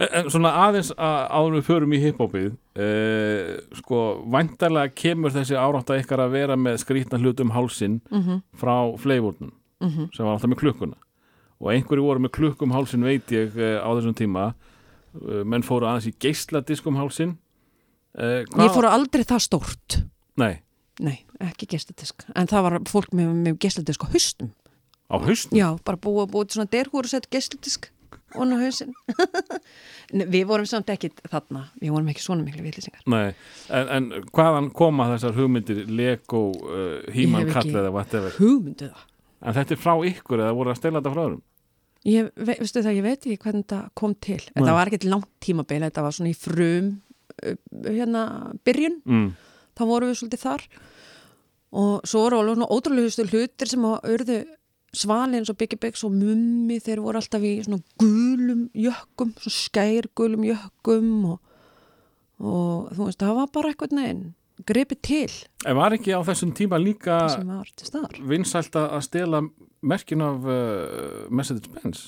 En, svona aðeins að áður við förum í hiphopið eh, sko, væntarlega kemur þessi árátta ykkar að vera með skrýtna hlut um hálsin mm frá fleivurnum -hmm. sem var alltaf með klukkuna. Og einhverju voru með klukk um hálsin veit ég eh, á þessum tíma. Eh, menn fóru aðeins í geisladisk um hálsin eh, ég fór aldrei það stórt. Nei, nei, ekki gestatisk en það var fólk með, með gestatisk á haustum á haustum já, bara búið til svona derhúr og sett gestatisk og hausinn. <laughs> Nei, við vorum samt ekki þarna. Við vorum ekki svona miklu villisingar Nei, en, en hvaðan koma þessar hugmyndir Lego, uh, hef Kall eða whatever? hugmyndu það. En þetta er frá ykkur eða voru að stela þetta frá öðrum? Ég, ve- veistu það, ég veit ekki hvernig þetta kom til. Nei. Þetta var ekkert langt tímabil, þetta var svona í frum, uh, hérna, byrjun, mm. þá vorum við svolítið þar. Og svo voru alveg svona ótrúlegustu hlutir sem að urðu svali eins og Biggie Biggs og Mummi, þeir voru alltaf í svona gulum jökkum, svona skær gulum jökkum og, og þú veist, það var bara eitthvað neginn, gripi til. En var ekki á þessum tíma líka var vinsælt að stela merkin af uh, Mercedes-Benz?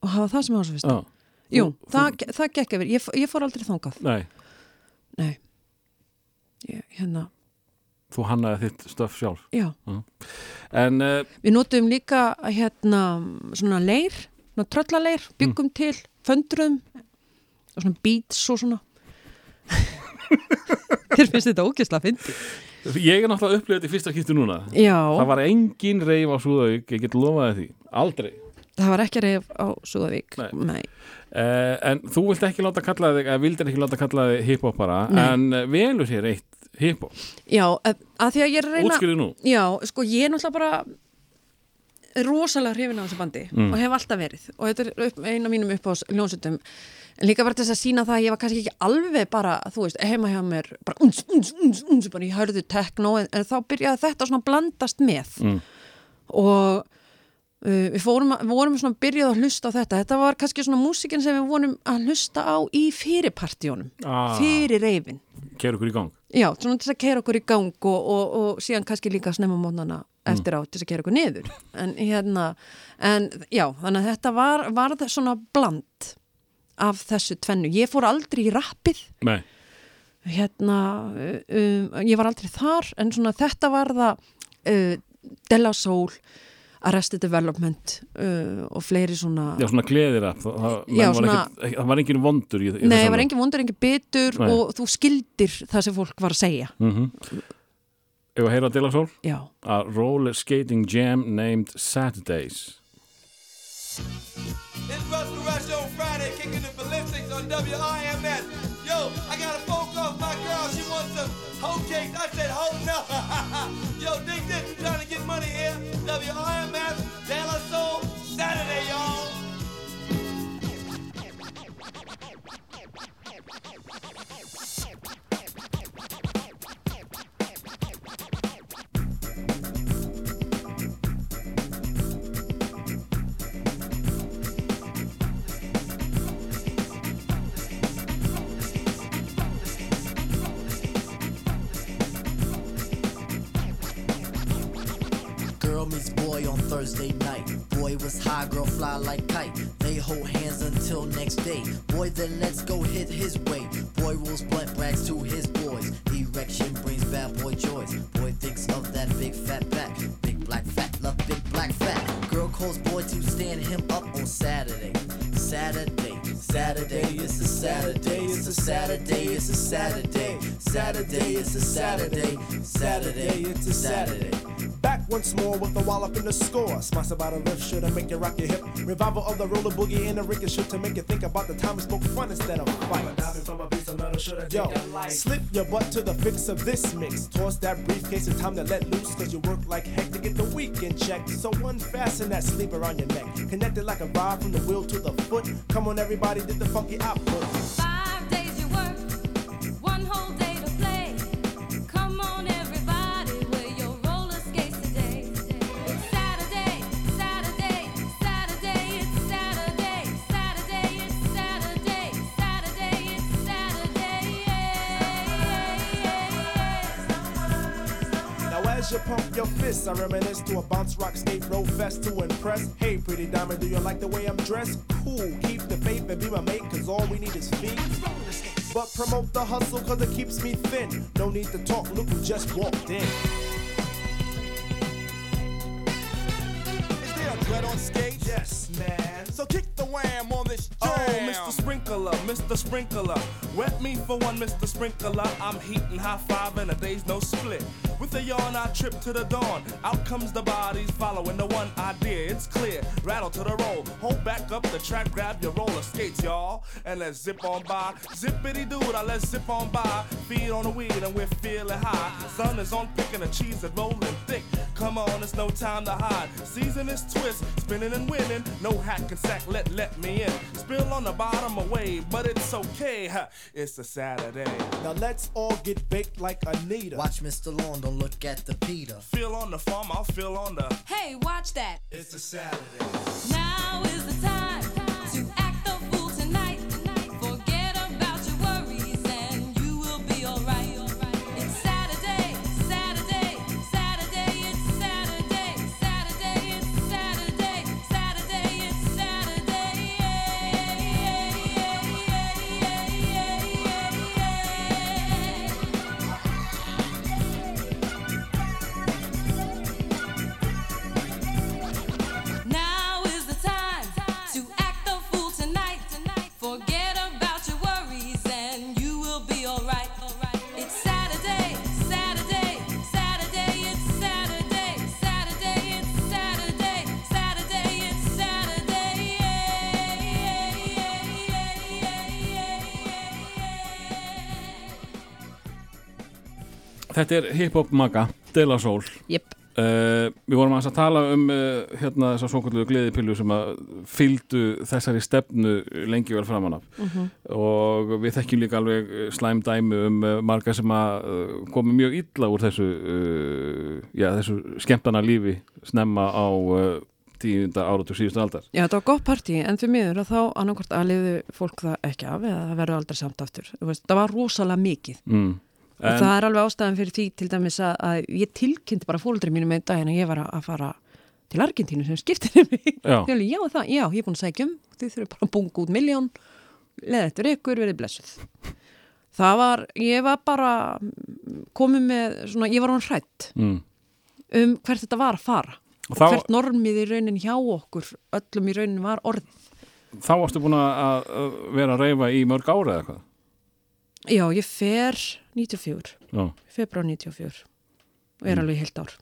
Og hafa það sem ásvist. Já, jú, Þú- það, það gekk yfir. Ég, ég fór aldrei þangað. Nei, nei. Ég, hérna, þú hannaði þitt stöf sjálf. Já. En uh, við notum líka hérna svona leir, svona tröllaleir byggum til, föndruðum og svona beats og svona. <laughs> Þér finnst þetta ógislega fyndi ég er náttúrulega þetta í fyrsta kýttu núna. Já, Það var engin reif á Súðavík, ég get lofaði því. Aldrei. Það var ekki reyf á Súðavík Nei. nei. uh, En þú vilt ekki láta kalla þig eða vildir ekki láta kalla þig hiphopara. En velur hér eitt hiphop? Já, að því að ég er að reyna Útskriðu nú. Já, sko ég er náttúrulega bara rosalega hrifin á þessu bandi Mm. og hef alltaf verið. Og þetta er upp, eina mínum upp á hljónsutum en líka bara þess að sína það að ég var kannski ekki alveg bara, þú veist, heima hjá mér bara uns, uns, uns, uns, bara ég hörðu tekno en, en þá byrjaði þetta svona blandast með. Mm. og uh, við fórum, við vorum svona byrjað að hlusta á þetta. Þetta var kannski svona músikin sem við vorum að hlusta á í fyrirpartíunum ah, fyrir reyfin. Kæru ykkur í gang. Já, svona til þess að keira okkur í gang og, og, og síðan kannski líka snemma mótnana eftir á til þess að keira okkur niður. En hérna, en já, þannig að þetta var, var það svona bland af þessu tvennu. Ég fór aldrei í rappið, Nei, hérna, um, ég var aldrei þar, en svona þetta var það uh, Della Soul, Arrested Development uh, og fleiri svona... já svona gleðir að það, Já, var svona- ekkert- það var engin vondur í, í Nei, það var engin vondur, engin bitur Nei. og þú skildir það sem fólk var að segja. mm -hmm. Ef að heyra Dilasól Já. A roller skating jam named Saturdays It's Russell Rush on Friday, kicking the ballistics on WIMS. Yo, I got a phone call from my girl. She wants some hoe cakes. I said, hoe no. <laughs> Yo, dig here? WIMS, Boy on Thursday night. Boy was high, girl fly like kite. They hold hands until next day. Boy then let's go hit his way. Boy rolls blunt brags to his boys. Erection brings bad boy joys. Boy thinks of that big fat back. Big black fat, love big black fat. Girl calls boy to stand him up on Saturday. Saturday, Saturday, it's a Saturday, it's a Saturday, it's a Saturday. Saturday, it's a Saturday, Saturday, it's a Saturday. Back once more with a wallop in the score. Sponsored about a lift should to make you rock your hip. Revival of the roller boogie and the ricochet to make you think about the time we spoke fun instead of fight. Yo, slip your butt to the fix of this mix. Toss that briefcase, it's time to let loose. Cause you work like heck to get the weekend check. So unfasten that sleeper on your neck. Connected like a rod from the wheel to the foot. Come on, everybody, did the funky output. Five days you work, one whole day you pump your fists, I reminisce to a bounce rock skate roll fest to impress. Hey, pretty diamond, do you like the way I'm dressed? Cool, keep the faith and be my mate, cause all we need is feet. But promote the hustle cause it keeps me thin. No need to talk, look who just walked in. Is there a dread on stage? Yes, man. So kick the wham on this oh, jam. Oh. Mr. Sprinkler, Mr. Sprinkler. Wet me for one, Mr. Sprinkler. I'm heating high five and a day's no split. With a yawn, I trip to the dawn. Out comes the bodies following the one idea. It's clear. Rattle to the roll. Hold back up the track, grab your roller skates, y'all. And let's zip on by. Zippity dude, I let's zip on by. Feed on the weed and we're feeling high. Sun is on picking the cheese and rolling thick. Come on, it's no time to hide. Season is twist, spinning and winning. No hack and sack, let let me in. Spill on the bottom away, but it's okay. ha, It's a Saturday. Now let's all get baked like Anita. Watch Mr. Lawn, don't look at the Peter. Feel on the farm, I'll feel on the. Hey, watch that. It's a Saturday. Now is the time Þetta er hip-hop maga, De La Soul. Jep, Uh, við vorum að tala um uh, hérna þessar svokvöldu gleðipillu sem að fylgdu þessari stefnu lengi vel framan af. Og við þekkjum líka alveg uh, slæm dæmi um uh, marga sem að komi mjög illa úr þessu já, þessu skemmtana lífi snemma á uh, tíunda áratu síðustu aldar. Já þetta var gott partí en því miður að þá annarkvort að liðu fólk það ekki af eða það verður aldrei samt aftur. Það var rosalega mikið. Mm. Og það er alveg ástæðan fyrir því til dæmis að, að ég tilkynnti bara fóldri mínu með daginn að ég var að, fara til Argentínu sem skiptir mig. Já. Alveg, já, það, já, ég er búin að sækja um þið þurfum bara að bunga út miljón leða eftir ykkur, verið blessuð. Það var, ég var bara komið með, svona, ég var hann hrætt mm. um hvert þetta var að fara. Og og þá- hvert normið í raunin hjá okkur öllum í raunin var orðið. Þá varstu búin að vera að reyfa í mörg ára eða eitthvað? Já, ég fer 94 Já. februar 94 og er alveg í heilt ár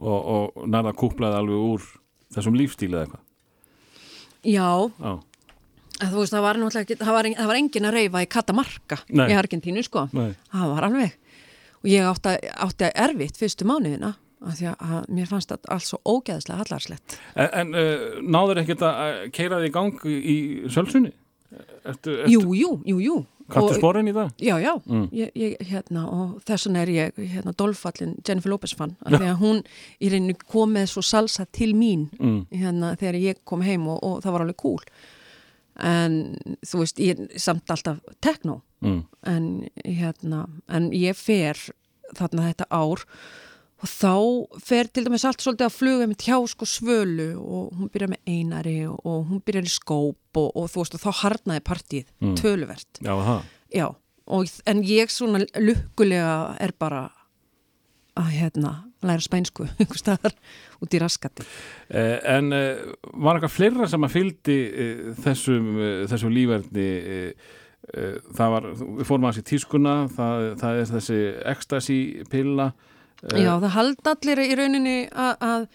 og, og nærða kúplaði alveg úr þessum lífstíli eða eitthvað já, Já. að þú veist, það var ekki, það var, það var engin að reyfa í Katamarka Nei. í Argentínu, sko Nei. það var alveg og ég átti, átti erfitt fyrstu mánuðina af því að mér fannst þetta allt svo ógeðslega hallarslegt En, en uh, náður ekkert að keira þig í gang í, í sölsunni? Jú, jú, jú, jú Kattu sporin í það? Já, já, Mm. ég, ég, hérna, og þess vegna er ég hérna, dolfallin Jennifer Lopez fann, af því að hún í reynu kom með svo salsa til mín Mm. hérna, þegar ég kom heim og, og það var alveg cool en þú veist, ég er samt alltaf techno, Mm. en hérna, en ég fer þarna þetta ár og þá fer til dæmis allt svolítið að fluga með hjá sko svölu og hún byrjar með einari og, og hún byrjar í skóp og, og þú veist, og þá harnaði partíð Mm. töluvert Já, það. Já, og, en ég svona lukkulega er bara að hérna læra spænsku <laughs> einhver staðar út í raskati. Eh, en eh, var eitthvað fleira sem að fylgdi eh, þessum, eh, þessum lífverðni eh, eh, það var, við fórum aðeins í tískuna það, það er þessi ecstasy pilla. Já, það halda allir í rauninni að, að,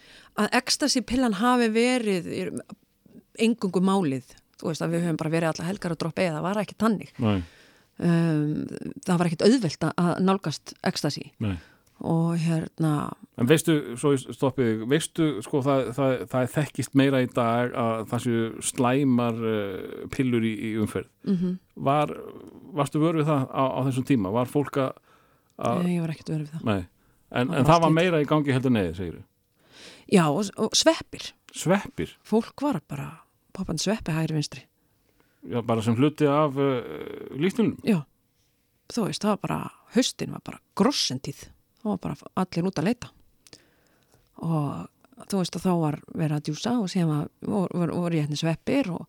að ekstasi pillan hafi verið engungu málið. Þú veist að við höfum bara verið alla helgar að droppa eða það var ekki tannig. Nei, Um, það var ekkit auðvelt að- nálgast ekstasi nei og hérna, En veistu, svo ég stoppið veistu, sko, það, það, það er þekkist meira í dag að það séu slæmar uh, pillur í, í umferð. mm Var, varstu vör við það á, á þessum tíma? Var fólk að, að ég var ekkit verið við það. nei, en, en það var meira í gangi heldur neði, segir Já, og, og sveppir. Sveppir, Fólk var bara poppandi sveppi hægri vinstri. já, bara sem hluti af uh, lífstilunum. Já, þú veist, það var bara, haustin var bara grossentíð, það var bara allir út að leita og þú veist þá var verið að djúsa og síðan var, vor, vor, voru ég hérna sveppir og,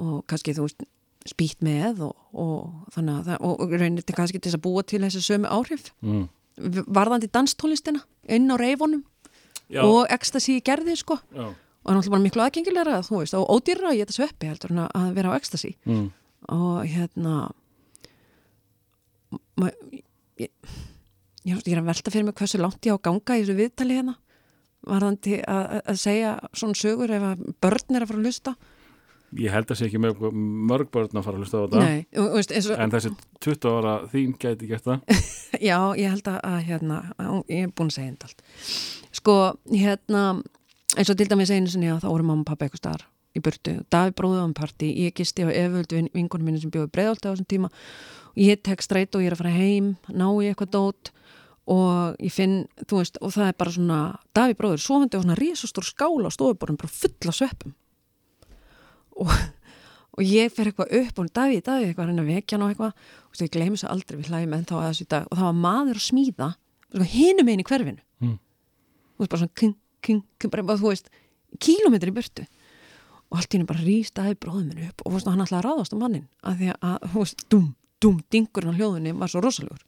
og kannski þú veist spýtt með og, og þannig að það, og, reynir þetta kannski til að búa til þessi sömu áhrif Mm. Varðandi danstónlistina inn á reyfunum Já, og ekstasi gerði sko. Já, og náttúrulega bara miklu aðgengilega þú veist og ódýrra að geta sveppi heldur en að vera á ekstasi mm. og hérna ma, ég, ég, ég er að velta fyrir mig hversu langt ég á ganga í þessu viðtali hérna varðandi að, að segja svona sögur ef að börn er að fara að lusta ég held að sé ekki mörg, mörg börn að fara að hlusta á þetta. Nei, veist, og, En þessi 20 ára þín gæti gert það. <laughs> já, ég held að, að hérna, ég er búin að segja þetta allt. Sko, hérna eins og til dæmis einu sinni að þá voru mamma og pappa eitthvað staðar í burtu, Davi bróði á um partí. Ég gisti á eföldu vingunum minni sem bjóði breiðálti á þessum tíma. Og ég tek streit og ég er að fara heim ná í eitthvað dót og ég finn, þú veist, og það er bara svona Davi bróður sofandi og svona risastór skála á stofuborðum bara fulla sveppum og, og ég fer eitthvað upp og Davi, Davi, eitthvað að reyna að vekja hann og eitthvað. Og ég gleymi svo aldrei við hlægjum ennþá að þessu í dag. Og það var maður að smíða sko, hinum einn í hverfinu. Mm. þú veist, bara svona king, king, king bara, þú veist, kílómetri í burtu. Og allt í henni bara rýst aðeins bróðum minn upp og veist, hann ætlaði að ráðast á mannin að því að, þú veist, dum, dum, dingurinn á hljóðunni var svo rosalegur.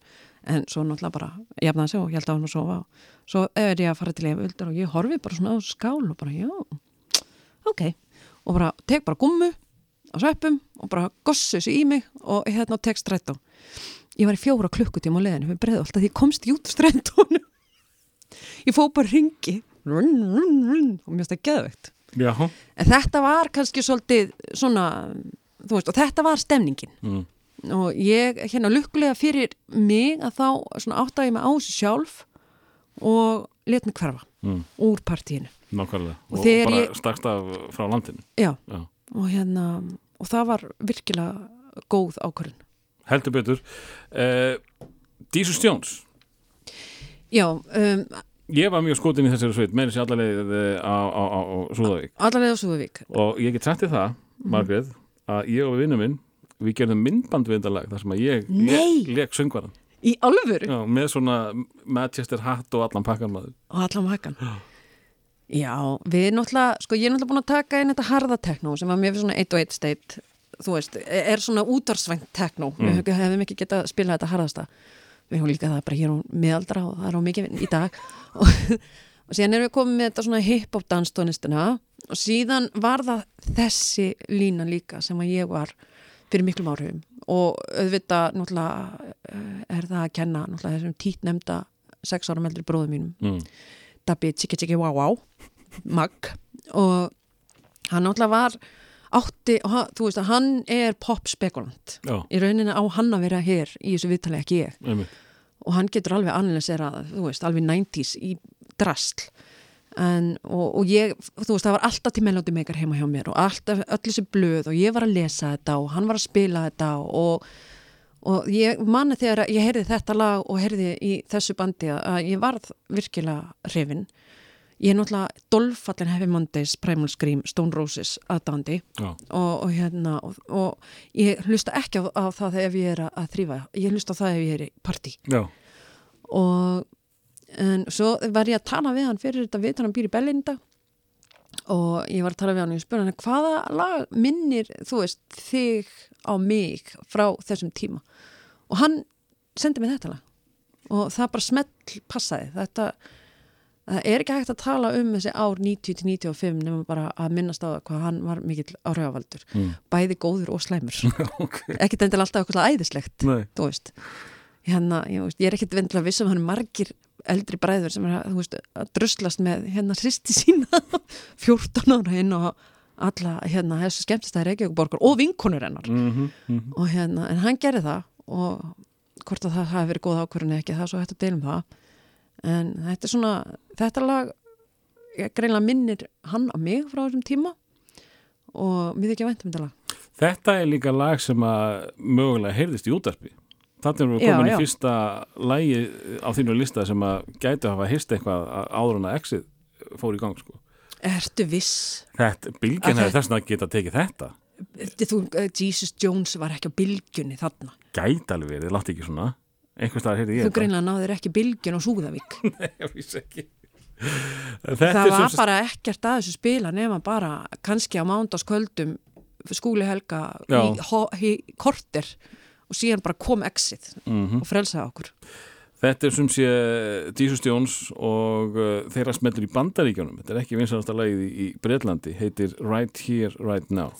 En svo náttúrulega bara, ég hefði að segja og ég held að hann að sofa og svo er ég að fara til eföldur og ég horfi bara svona á skál og bara, já ok, og bara tek bara gummu á sveppum og bara gossu þessu í mig og hérna tek strætó. Ég var í fjóra klukkutíma á leðinu breiðu alltaf því ég komst ekki út úr strætónu <laughs> ég fó bara ringi run, run, run, og það geðvegt Já, en þetta var kannski svolítið svona þú veist, og þetta var stemningin. Mm. og ég, hérna, lukkulega fyrir mig að þá svona áttaði ég mig á þessu sjálf og let mig hverfa Mm. úr partíinu nákvæmlega. Og og, bara ég- stakst af frá landinu. Já, Já. og hérna og það var virkilega góð ákvörðun. Heldur betur. Uh, Dísus Jones já, um, ég var mjög skotin í þessari sveit meira sér allarleið á, á, á, á Súðavík. allavega á Súðavík. Og ég get sagt þér það, Mhm. Margrét að ég og vinnu minn, við gerðum myndbandvindalag þar sem að ég leik söngvaran í alvöru? Já, með svona Manchester hatt og allan pakkan maður. Og allan hækkan já, við náttúrulega, sko ég er náttúrulega búin að taka inn þetta harða tekno sem að mér fyrir svona 1 og 1 state þú veist, er svona útarsvengt tekno Mm. við hefum ekki getað að spila þetta harðasta. Við höfum líka það bara hér á miðaldra og það er á mikið í dag. Og, <laughs> og síðan erum við komið með þetta svona hip-hop danstónistina og síðan var það þessi lína líka sem að ég var fyrir miklum áhrifum. Og auðvitað náttúrulega eh, er það að kenna náttúrulega þessum tít nefnda sex ára meldri bróðum mínum. Mm. Dabbi Tjiki Tjiki Wow Wow Mag og hann náttúrulega var átti, og þú veist að hann er pop spekulant. Já, í rauninni á hann að vera hér í þessu viðtali ekki ég. Einmitt. Og hann getur alveg analyserað, þú veist, alveg 90s í drastl en, og, og ég, þú veist, það var alltaf til melódi meikar heima hjá mér og alltaf öll þessi blöð og ég var að lesa þetta og hann var að spila þetta og, og ég manni þegar ég heyrði þetta lag og heyrði í þessu bandi að ég varð virkilega hrifin. Ég er náttúrulega dolfallin Heavy Mondays, Primal Scream, Stone Roses aðdandi og, og hérna og, og ég hlusta ekki á, á það ef ég er að, þrýfa, ég hlusta á það ef ég er í partí. Já, og en svo var ég að tala við hann fyrir þetta við hann býr í Bellinda og ég var að tala við hann og ég spurði hann hvaða lag minnir þú veist þig á mig frá þessum tíma? Og hann sendi mig þetta lag. Og það bara smell passaði. Þetta er ekki hægt að tala um þessi ár 90-95 nema bara að minnast á hvað hann var mikill áhrifavaldur. Mm. bæði góður og slæmur. <laughs> Ok. Ekkert endilega alltaf eitthvað æðislegt hérna, ég, ég er ekkert vendilega viss um hann er margir eldri bræður sem er að, veist, að druslast með hérna hristi sína <laughs> 14 ára inn og alla hérna þessu skemmtistæði Reykjavík og vinkonur hennar. Mm -hmm. og hérna, en hann gerði það og hvort að það hafi verið góð ákvörðin ekki, það er svo hægt að deilum það. En þetta er svona þetta lag greinlega minnir hann á mig frá þessum tíma og mér þykja vænt um þetta lag. Þetta er líka lag sem að mögulega heyrðist í útarpi Þannig erum við Já, komin já. í fyrsta lægi á þínu lista sem að gætu hafa hýrst eitthvað að- áður en að exit fór í gang sko. Ertu viss? Þetta, Að hefði þetta- þess að geta tekið þetta Þú, eh, Jesus Jones var ekki á bylgjunni þarna. Gæti alveg verið, látt ekki svona einhvers staðar heyrði ég Þú greinlega náður ekki bylgjun á Súðavík. <laughs> Nei, ég vissi ekki Þetta það var sem bara ekkert að þessu spila nema bara kannski á mándaskvöldum skúli helga Já. í, í korter og síðan bara kom exit Mhm. og frelsaði okkur. Þetta er sem sé Jesus Jones og uh, þeirra smellur í bandaríkjónum þetta er ekki vinsanasta lagið í, í Breitlandi heitir Right Here, Right Now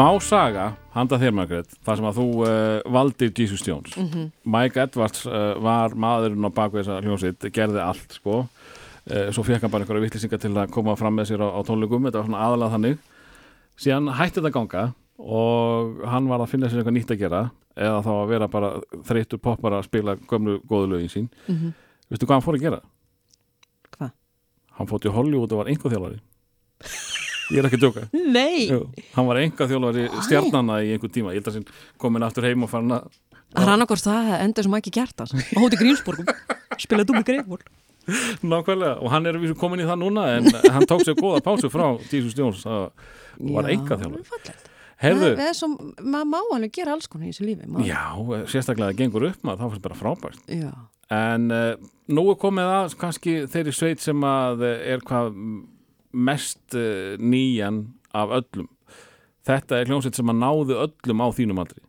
Smá saga, handa þér Margrét þar sem að þú uh, valdir Jesus Jones. Mike Edwards uh, var maðurinn á baku þessa hljónsitt gerði allt sko. Uh, svo fekk hann bara einhverja vittlisingar til að koma fram með sér á, á tónleikum, þetta var svona aðalega þannig. Síðan hætti þetta ganga og hann var að finna sér eitthvað nýtt að gera eða þá að vera bara þreyttur poppar að spila gömlu góðu lögin sín. Veistu hvað hann fór að gera? Hvað? Hann fór til Hollywood og var einhver þjálfari Ég er ekki að djóka. Nei, Jú, hann var enga þjólfari stjarnana í einhvern tíma, ég held að sinn komin aftur heim og farin að er annarkvort það endur sem ekki gert það á hóti Grímsborgum spila dúmi greifból nákvæmlega, og hann er að vísu komin í það núna en hann tók sér góða pásu frá Jesus Jones og var enga þjólfari Herðu, Það er svo, maður má alveg gera alls konar í þessu lífi já, sérstaklega gengur upp maður, þá fannst bara frábært. Já. en uh, nú er komið að kannski þeirri sveit sem að eh, er hvað mest uh, nýjan af öllum. Þetta er hljómsveit sem að náðu öllum á þínum aldri.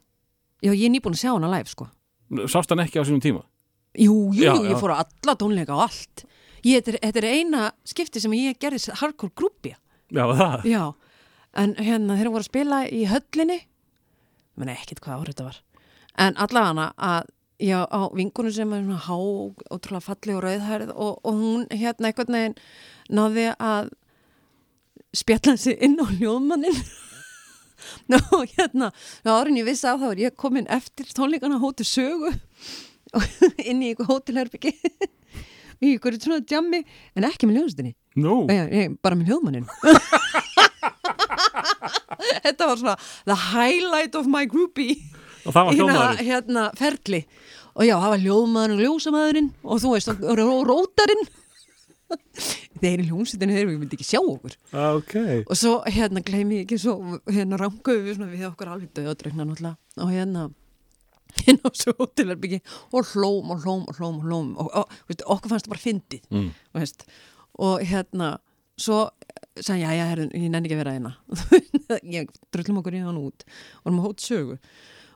Já, ég er nýbúin að sjá hana live sko. Sást hann ekki á sínum tíma? Jú, jú, Já, jú, já. ég fór á alla tónleika og allt. Ég, þetta, er, þetta er eina skipti sem ég gerði hardcore grúpja Já, það? Já, en hérna þeir voru að spila í höllinni menn ekkert hvað árið þetta var en allavega að já, á vingunum sem er svona há ótrúlega falli og rauðhærið og, og hún hérna einhvern veginn náði að spjalla sig inn á hljóðmannin og hérna árin ég vissi að þá er ég komin eftir tónleikana hóti sögu <laughs> inn í einhver hótelherbyggi í einhverju svona djammi en ekki með hljóðstinni nei, bara með hljóðmannin <laughs> Þetta var svona the highlight of my groupie og það var hérna, hljómaður hérna ferli. Og já, það var hljóðmaðurinn og ljósamaðurinn og þú veist, rótarinn þeir í hljómsveitinu þeir myndi ekki sjá okkur. Ok. Og svo hérna gleymi ég ekki svo hérna ranguðu við svona við okkur alveg döðadregna náttúrulega. Og hérna hérna svo hótelherbyggi og hlóm og hlóm og hlóm og hlóm. Og, og veist, okkur fannst það bara fyndið Mm. veist, og hérna svo sagði ég, já, já, herrun, ég nenni ekki að vera hérna. <laughs> Ég drullum okkur í hann út og að hótt sögu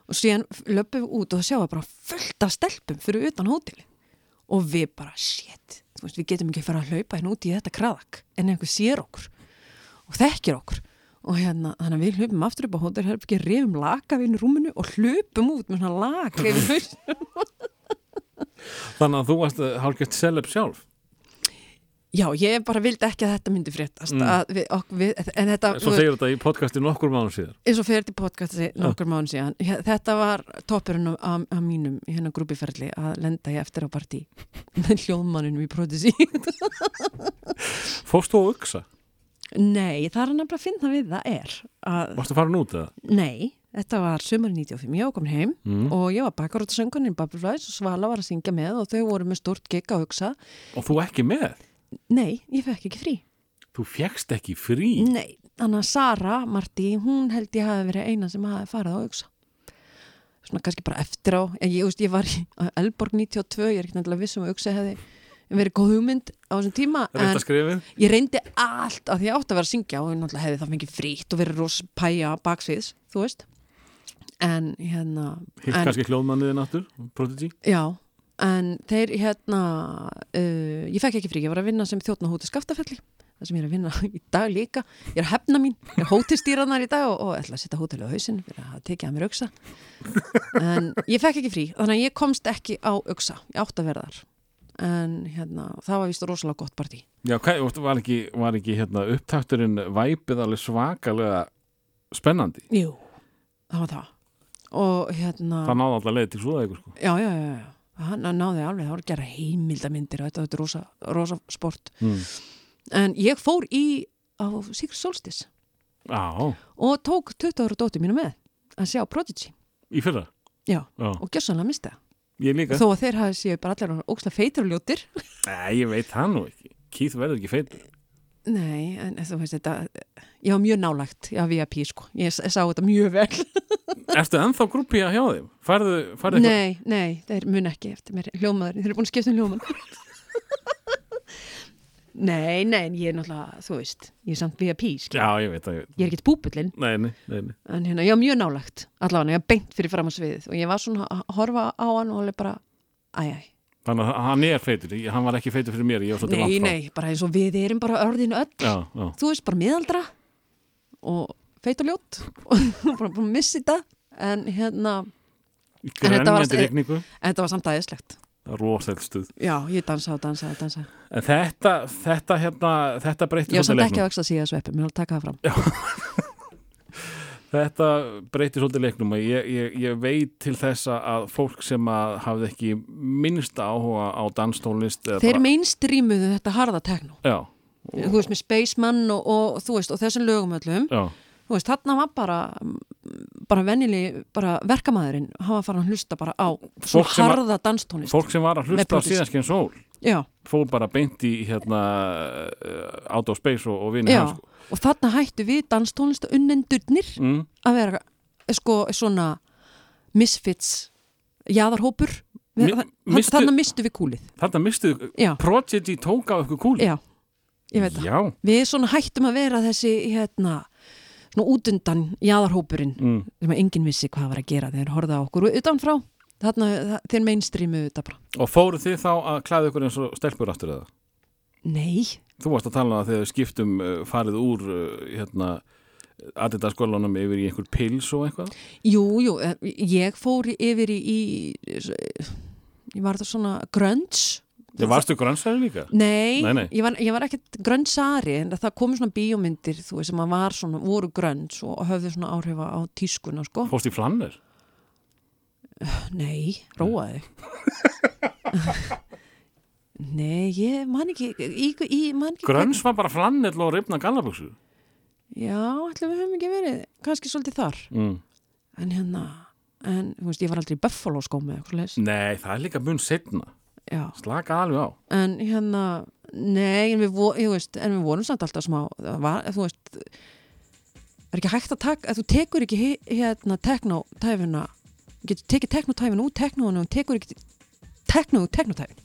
og síðan löpum við út og það sjáum við bara fullt af stelpum fyrir utan hóteli og við bara, shit veist, við getum ekki að fara að hlaupa hérna út í þetta kraðak en einhver sér okkur og þekkir okkur. Og hérna, þannig að við hlupum aftur upp á hótelherbyggi, rifum laka við inn í rúminu og hlupum út með svona haus Þannig að þú varst hálfgett celeb sjálf Já, ég bara vildi ekki að þetta myndi fréttast Mm. að við, við, en þetta Svo segir þetta í podcasti nokkur mánu síðar eins og fyrir til podcasti nokkur mánu síðan þetta var toppurinn af mínum í hennar grúpiferli að lenda ég eftir á partí <laughs> með hljóðmanninu í Prodigy <laughs> Fórst þú á uksa? Nei, það er nefnilega að finna við það er að, Varstu farin út eða? nei, þetta var sömur 95, ég komin heim Mm. og ég var bakar út af söngunin Bubbleflies og Svala var að syngja með og þau voru með stort gig á hugsa Og þú ekki með? Nei, ég fekk ekki frí Þú fjekst ekki frí? Nei, þannig að Sara Marti, hún held ég hafi verið eina sem hafi farið á hugsa svona kannski bara eftir á en ég, veist, ég var í Elborg 92 ég er ekki nefnilega vissum að hugsa hefði verið góð hugmynd á þessum tíma en að ég reyndi allt að því ég átti að vera að syngja og ég náttúrulega hefði það fengið frítt og verið ros pæja baksviðs, þú veist en hérna Hitt kannski hljóðmanniðin aftur? Prodigy? já, en þeir hérna uh, ég fekk ekki frí, ég var að vinna sem þjóttnahóti skaftafelli það sem ég er að vinna í dag líka. Ég er að hefna mín, ég er hótistýranar í dag og, og ætla að setja hótelið á hausinn fyrir að tekja að mér auksa en ég fekk ekki frí, þannig að ég komst ekki á auksa, ég átti að vera þar. En hérna, það var vist rosalega gott partí. Já, var ekki, var ekki hérna, upptakturinn væpið alveg svakalega spennandi? Jú, það var það. Og hérna Það náði alltaf leið til eitthvað sko. já, já, já, já, hann náði alveg það var að gera heimildamindir og þetta, þetta er rosa, rosa sport. Mm. en ég fór í á Secret Solstice. Já, og tók 20 ára dóttir mínu með að sjá Prodigy. Í fyrra? Já, Já. og gjössanlega misti það Ég líka. Þó að þeir hafi séu bara allir ókslega feitur og ljótir. Nei, ég veit það nú ekki. Keith verður ekki feitur Nei, en þú veist þetta ég var mjög nálægt, já, VIP sko. Ég, sá þetta mjög vel. <laughs> Ertu ennþá grúpi að hjá þeim? Færðu, færðu eitthvað- Nei, nei, þeir mun ekki eftir mér hljómaður, þeir eru búin að skipta um hljóman <laughs> Nei, nei, ég er náttúrulega, þú veist ég er samt VIP, skil, Já, ég veit það ég... er ekkert búbullin Nei, nei, nei, nei. en hérna, ég var mjög nálægt allavega, ég var beint fyrir fram á sviðið og ég var svona að horfa á hann og alveg bara æj, æj, Þannig að hann er feitur. Hann var ekki feitur fyrir mér Ég var svolítið nei, nei, bara eins og við erum bara örðinu öll, Já, já. Þú veist, bara miðaldra og feit og ljót. Og <laughs> bara að missi þetta. En hérna, þetta var- en þetta var samt aðeinslegt Rósælt stuð. Já, ég dansaði og dansaði og dansaði En þetta, þetta hérna Þetta breytir ég var samt ekki að leiknum. vexta síða sveppi, mér að taka það fram <laughs> Þetta breytir svolítið leiknum og ég, ég, ég veit til þess að fólk sem að hafði ekki minnst áhuga á danstónlist eða þeir bara- mainstreamuðu þetta harða tekno Já, þú veist með Spaceman og, og þú veist og þessum lögum öllum. Já, þú veist þarna var bara bara venjili, bara verkamæðurinn hafa farin að hlusta bara á svona harða danstónlist. fólk sem var að hlusta á síðanskinn sól já, fór bara beint í hérna uh, out of space og, og vinni já, hans sko. og þarna hættu við danstónlist unnendurnir mm, að vera sko svona misfits jaðarhópur. Mi- mistu- þarna mistu við kúlið. Þarna mistu Já. Prodigy tók á ykkur kúli já, ég veit það. Við svona hættum að vera þessi hérna, svona útundan jaðarhópurinn. Mm. sem enginn vissi hvað var að gera þegar horfða á okkur utanfrá þarna það- þeir mainstreamu þetta bara Og fóru þið þá að klæða ykkur eins og stelpur aftur eða? nei, Þú varst að tala um að þegar skiptum uh, farið úr uh, hérna Adidas skólanum yfir í einhver pils og eitthvað jú, jú eh, ég fór yfir í, í ég var þetta svona grunge Þið varstu grönsæri líka? Nei, Nei, nei. Ég, var, ég var ekkert grönnsari en það komu svona bíómyndir þú veist sem að var svona, voru grönns og höfðu svona áhrifa á tískuna sko Fórst í flannir? Nei, róaði Nei, ég man ekki ekki Gröns var bara flannir og rifna gallaböksu Já, ætlum við höfum ekki verið kannski svolítið þar. Mm. en hérna, en þú veist, ég var aldrei í Buffalo skó með Nei, það er líka mun setna Já, Slaka alveg á. En hérna nei, en við, veist, en við vorum samt alltaf smá, það var, þú veist er ekki hægt að taka að þú tekur ekki hérna teknotæfuna getur tekið teknotæfuna út teknóinu og tekur ekki tekno út teknotæfin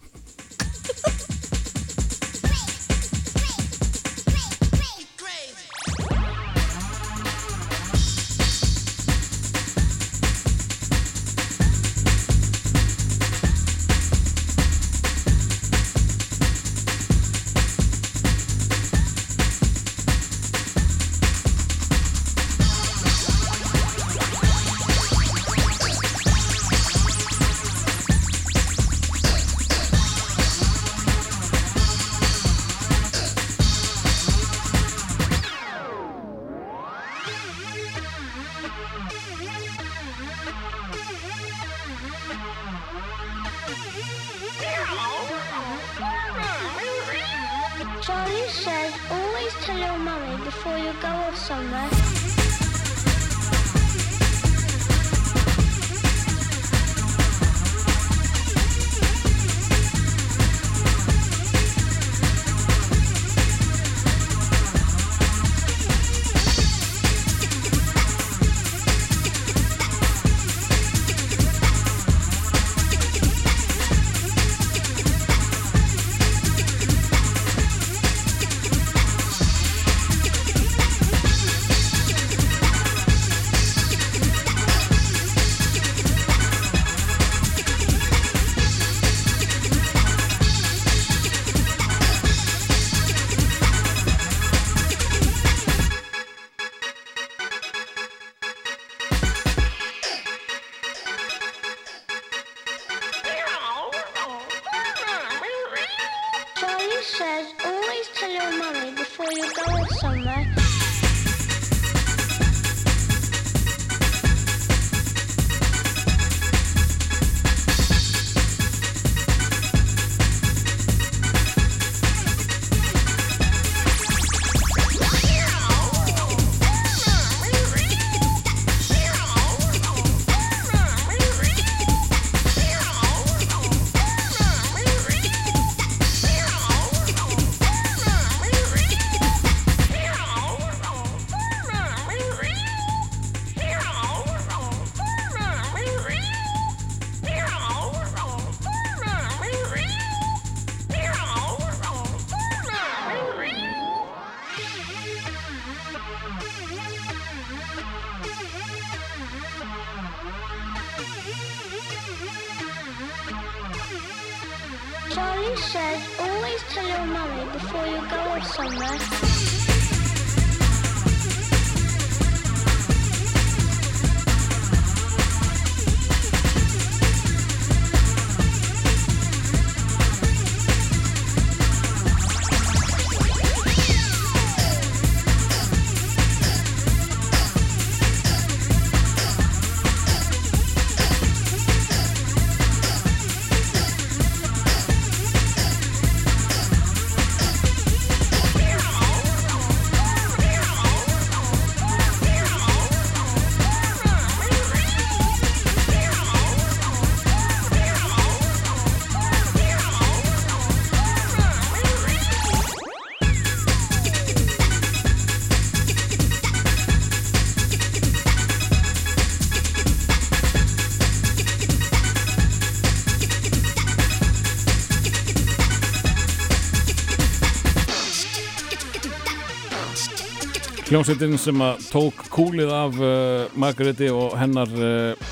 Hljómsveitin sem að tók kúlið af uh, Margaretti og hennar uh,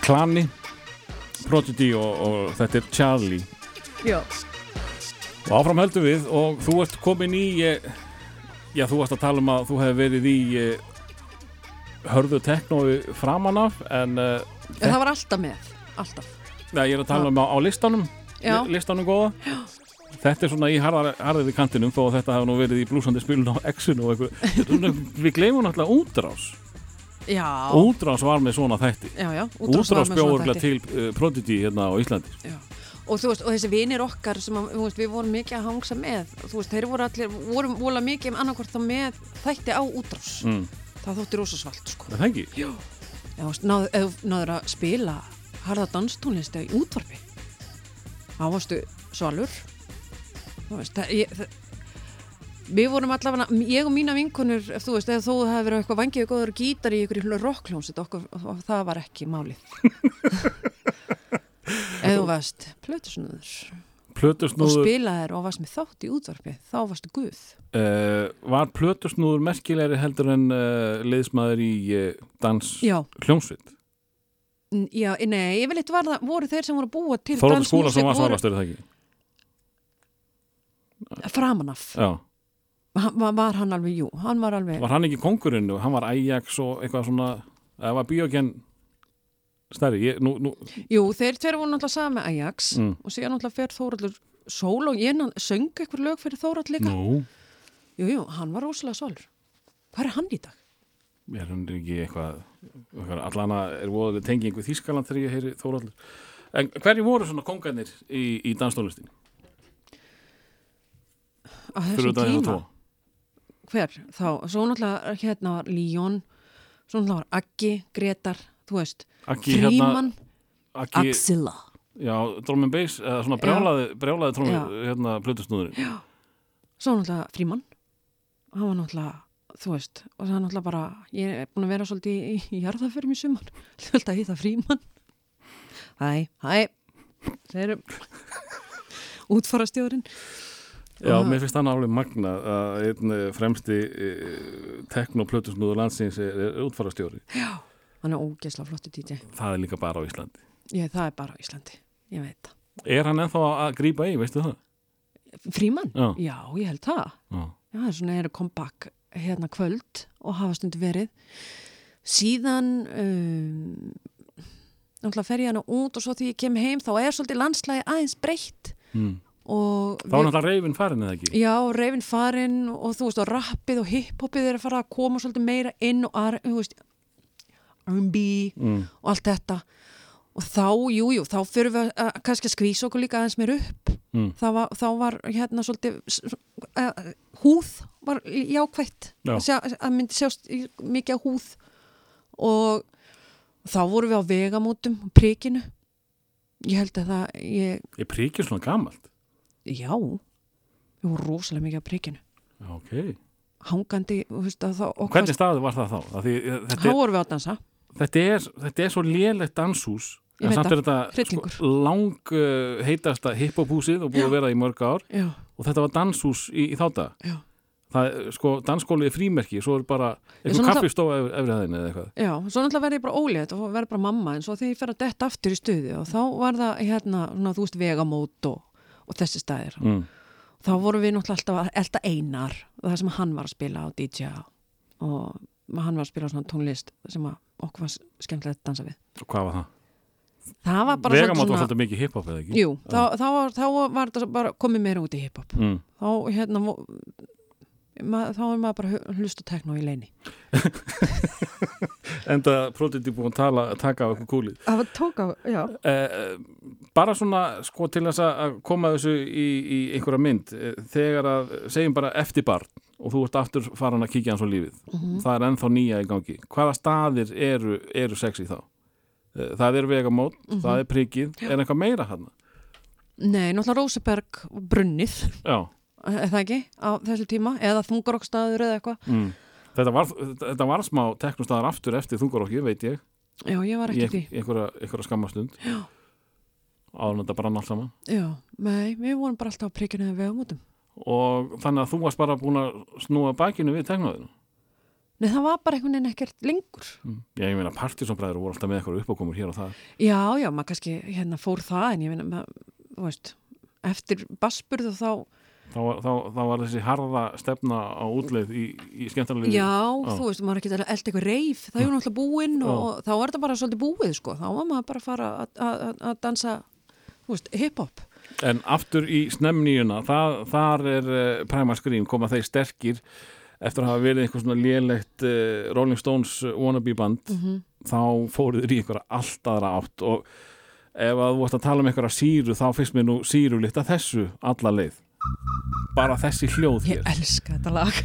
klani Prodigy og, og þetta er Charlie Já. og áfram höldum við og þú ert komin í eh, já þú varst að tala um að þú hefði verið í eh, hörðu teknói framan af en En það var alltaf með, alltaf. Nei, ég er að tala um á, á listanum Já. li- listanum góða Já. Þetta er svona í harðið kantinum þó að þetta hafa nú verið í blúsandi spilun á X-inu og eitthvað <laughs> við gleymum náttúrulega útrás Já, útrás var með svona þætti já, já. útrás bjóðurlega þætti. til uh, Prodigy hérna á Íslandi Já. Og veist, og þessi vinir okkar sem að, veist, við vorum mikið að hangsa með, veist, þeir voru allir, vorum vola mikið um annarkvort þá með þætti á útrás. mm. Það þótti rosa svalt, sko. Það veist, náðu, náður að spila harða danstónlisti í útvarpi, þá varstu svalur. Veist, það, ég, það, við vorum allavega, ég og mína vinkonur, ef þú veist, ef þú hefði verið eitthvað vangið góður gítar í ykkur rockljónsitt, okkur, og það var ekki málið. <laughs> ef þú varst plötusnúður og spilaðir og varst með þátt í útvarpi, þá varstu guð. uh, var Plötusnúður merkilegri heldur en uh, liðsmaður í uh, dans Já. hljómsveit Já, nei, ég vil eitthvað voru þeir sem voru búa til Þorvaldur skóla sem var voru svalastur er það ekki? Framan af. Já. Var, var hann alveg, jú, hann var alveg, Var hann ekki kongurinn og hann var Ajax og eitthvað svona það var bíógen stærri ég, nú, nú, jú, þeir tveir voru náttúrulega sami Ajax Mm. og síðan náttúrulega fer Þóraldur sól og ég söng eitthvað lög fyrir Þórald líka. nú Jú, jú, hann var rosalega svalur. Hvað er hann í dag? er hann ekki eitthvað, eitthvað allana er voðalega tenging við Þískaland þegar ég heyri Þóraldur en hverju voru svona kongarnir í, í danstónlistin? Á þessum hérna tíma? Hver? Þá, svo náttúrulega hérna var Líón, svo náttúrulega var Aggi, Gretar, þú veist, Aggi Fríman, Aggi, Axilla. já, and bass eða svona Já. brjálaði, brjálaði Já. hérna plötusnúðurinn Já. Svo náttúrulega Fríman hann var náttúrulega, þú veist og það er náttúrulega bara, ég er búin að vera svolítið í, í jarðaförum í sumar <laughs> Svolítið að hitta Fríman Hæ, hæ Þeir eru <laughs> útfarastjóðurinn Já, mér finnst hann alveg magna að einn eh, fremsti uh, teknoplötusnúður landsins er, er útfarastjóri Já, hann er ógeðslega flottu DJ það er líka bara á Íslandi Ég, það er bara á Íslandi, ég veit það Er hann ennþá að grípa í, veistu það? Fríman? Já. ég held það Já. Já, það er svona eru comeback hérna kvöld og hafa stundu verið síðan um, náttúrulega fer ég hana út og svo því ég kem heim þá er svolítið landslægi aðeins breytt Mm. Og Þá er náttúrulega reyfin farin eða ekki? já, reyfin farin og þú veist og rappið og hiphopið er að fara að koma svolítið meira inn og R&B Mm. og allt þetta og þá, jú, jú, þá fyrir við að, að kannski að skvísa okkur líka aðeins meir upp Mm. þá, var, þá var hérna svolítið uh, húð var jákvætt Já. að, að myndi sjást mikið á húð og þá vorum við á vegamótum prikinu ég held að það ég, Er príkir svona gamalt? Já. Við vorum rosalega mikið á prikinu Já, ok. hangandi þú veist, að og Hvernig staði var það þá? Eh, þá vorum við að dansa. Þetta, er, þetta er svo lélegt danshús en samt er þetta sko, lang uh, heitasta hiphophúsið og búið Já. að vera í mörg ár. Já, og þetta var danshús í, í þáta já, það, er, sko, dansskóli er frímerki svo er bara eitthvað efri, efri hæðinni eða eitthvað. Já svo náttúrulega verði ég bara ólétt og verði bara mamma en svo þegar ég fer að detta aftur í stuði og þá var það hérna, svona, þú veist, vegamót og, og þessi staðir mm. þá vorum við náttúrulega alltaf elda einar það sem hann var að spila á DJ og hann var að spila á svona tónlist sem okkur var skemmtilegt að dansa við Og hvað var það? það var bara Vegamátt var svona, svolítið mikið hiphop eða ekki? jú, þá, þá, var, þá var þetta bara komið meira út í hiphop Mm. þá hérna ma, þá er maður bara að hlusta á tekno í leini <laughs> Enda prótiti búin að tala, taka á eitthvað kúlið. Það var tók á, já. Eh, Bara svona sko til þess að koma þessu í, í einhverja mynd eh, þegar að, segjum bara eftir barn og þú ert aftur farin að kíkja hans á lífið. Mhm. það er ennþá nýja í gangi. Hvaða staðir eru, eru sexy þá? Eh, Það er vegamót, Mhm. það er prikið. Er eitthvað meira hann? nei, náttúrulega Róseberg brunnið. Já er það ekki? Á þessu tíma? Eða þungarokkstaður eða eitthvað? Mm. þetta, þetta var smá teknustæðar aftur eftir þungarokki, veit ég. Já, ég var í ekki því einhverja, skammastund þetta brann allt saman. Já, nei, við vorum bara alltaf á prikinu eða vegumótum og þannig að þú varst bara búin að snúa bakinu við teknoðinu nei, það var bara einhvern veginn ekkert lengur. Mm. Já, ég meina partysónbræður voru alltaf með eitthvað uppákomur hér og það já, já, maður kannski hérna fór það en ég meina, maður, þú veist eftir basburðu þá þá, var- þá, þá var þessi harða stefna á útleið í, í skemmtarlegu já, þú veist, maður ekki að elda eitthvað reif. Það er náttúrulega búinn og, og þá er þetta bara svolítið búið, sko, þá var maður bara að fara að- dansa, þú veist, hip-hop. En aftur í snemnýjuna, það, þar er uh, Primal Scream, koma þeir sterkir. Eftir að hafa verið eitthvað svona lélegt uh, Rolling Stones wannabe band þá fóruður í einhverja allt aðra átt. Og ef að þú vart að tala um einhverja síru þá finnst mér nú síru líkt að þessu alla leið bara þessi hljóð ég hér. elska þetta lag.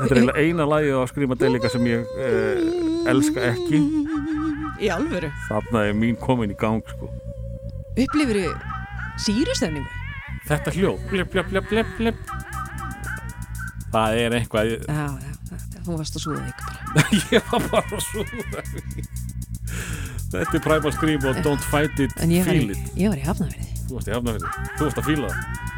Þetta er eiginlega eina lagið á Scream Adelica sem ég uh, elska ekki. Í alvöru, þarna er mín komin í gang sko. upplifir sírustefningu þetta hljóð. Blip, blip, blip, blip, blip. það er eitthvað já, já, já, þú varst að súða bara. <laughs> Ég var bara svo þetta er Primal Scream og Don't Fight It, en ég Feel í, It. ég var í hafnaverði þú varst í hafnafyrir, þú varst að fíla það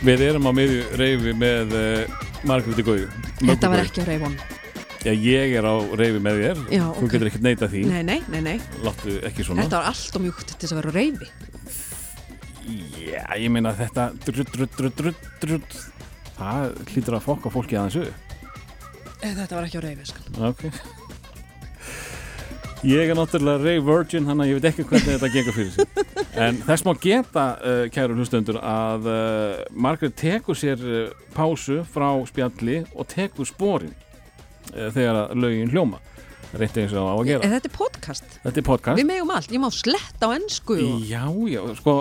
Við erum á miðju reyfi með uh, Margréti Gauju. Þetta var ekki á Reivon Já, ég er á reyfi með þér. Já, Þú ok. getur ekkert neita því. Nei, nei, nei, nei. Láttu ekki svona. Þetta var allt og mjúkt til þess að vera á Reifi Já, ég meina þetta drutt, drutt, drutt, drutt, drutt. Það hlýtur að fokka fólki aðeins upp. Eh, Þetta var ekki á Reifi sko. Ok. Ég er náttúrulega Ray Virgin þannig að ég veit ekki hvernig þetta gengur fyrir sig En þess má geta, uh, kæru hlustundur að uh, Margaret tekur sér uh, pásu frá spjalli og tekur sporin uh, þegar lögin hljóma. Reyndi eins og á að Eh, gera Þetta er podcast? Þetta er podcast. Við megum allt, ég má sletta á ennsku og... Já, já, sko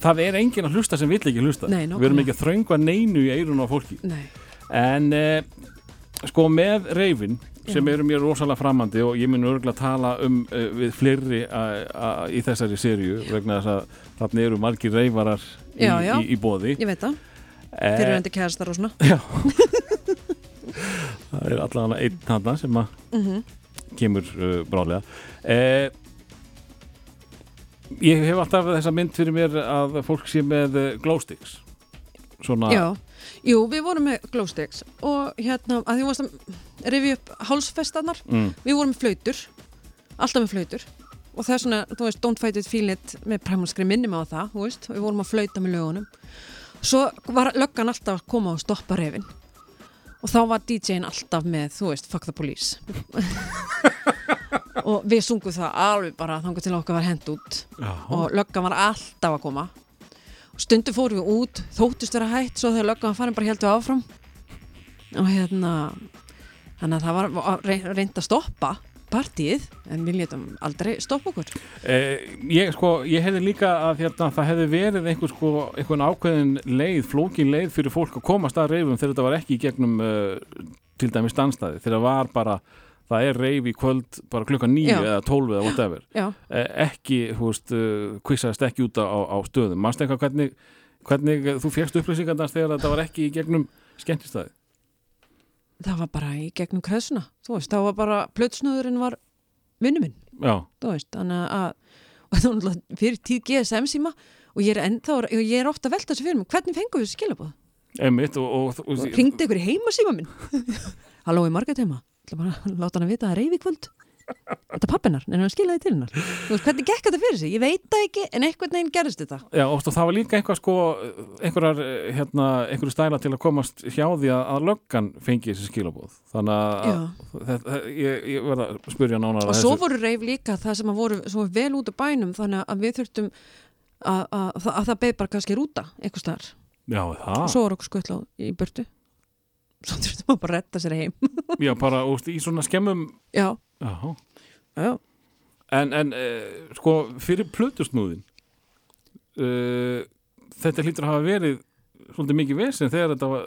Það er enginn að hlusta sem vill ekki hlusta. Nei, Við erum ekki að þröngva neinu í eirun á fólki. Nei, En eh, sko með reyfin sem Já. eru mér rosalega framandi og ég mun örgulega tala um uh, við fleiri í þessari serju vegna þess að þarna eru margir reyfarar í, Já, já. í, í bóði ég veit það eh, Fyrir endi kæðastar og svona <laughs> Það er allavega einn þarna sem að Mhm. kemur uh, brálega eh, Ég hef alltaf þessa mynd fyrir mér að fólk sé með uh, glowsticks Svona Já, jú, við vorum með glowsticks og hérna, að því varst að rifja upp hálsfestanar mm, við vorum með flautur, alltaf með flautur. Og það er svona, þú veist, don't fight it, feel it með præmalskri minnum á það, þú veist við vorum að flauta með lögunum. Svo var löggan alltaf að koma og stoppa reyfin og þá var DJ-in alltaf með, þú veist, fuck the police. <laughs> Og við sungum það alveg bara þangar til okkar var hend út. Já, og löggan var alltaf að koma og stundum fórum við út þóttust vera hætt svo þegar löggan var farin bara heldur áfram. Og hérna þannig að það var var rey- reynt að stoppa partíið en við létum aldrei stoppa okkur. Eh, ég sko, ég hefði líka að hérna, það hefði verið einhver sko, einhvern ákveðin leið, flókin leið fyrir fólk að komast að reyfum þegar þetta var ekki í gegnum uh, til dæmis stanstæði, þegar það var bara það er reyf í kvöld bara klukkan nýju eða tólfu eða whatever. Já, eh, ekki, þú veist, uh, kvissaðist ekki út á, á stöðum, mannst eitthvað hvernig hvernig eh, þú fegst upplýsingarnars þegar þetta var ekki í gegnum skemmtistæði það var bara í gegnum kreðsuna þú veist, það var bara plötsnöðurinn var vinnu minn, Já, þú veist þannig að fyrir tíð GSM síma og ég er ennþá, ég er ofta að velta þessu fyrir mig, hvernig fengum við skilabóð? Ringdi ykkur í heima síma minn. Halló, í margætt heima ætla bara að láta hann að vita að það er reyfi kvöld. Þetta er pappinar, en hann skilaði til hennar. Þú veist, hvernig gekk þetta fyrir sig? Ég veit það ekki, en einhvern veginn gerist þetta. Já, og það var líka einhvað sko einhverjar, hérna, einhverju stæla til að komast hjá því að, löggan fengi þessi skilabóð þannig að þetta, ég, ég verða að spyrja nánar Og svo voru reyf líka það sem að voru svo vel út af bænum þannig að við þurftum að, að, að, að það beð bara kannski rúta staðar. Já, og svo var okkur skutla í burtu Svo þurftum að bara retta sér heim. <laughs> Já, bara úst, í svona skemmum Já, Já, en, en uh, sko fyrir plötusnúðin uh, þetta hlýtur að hafa verið svolítið mikið vesen þegar þetta var,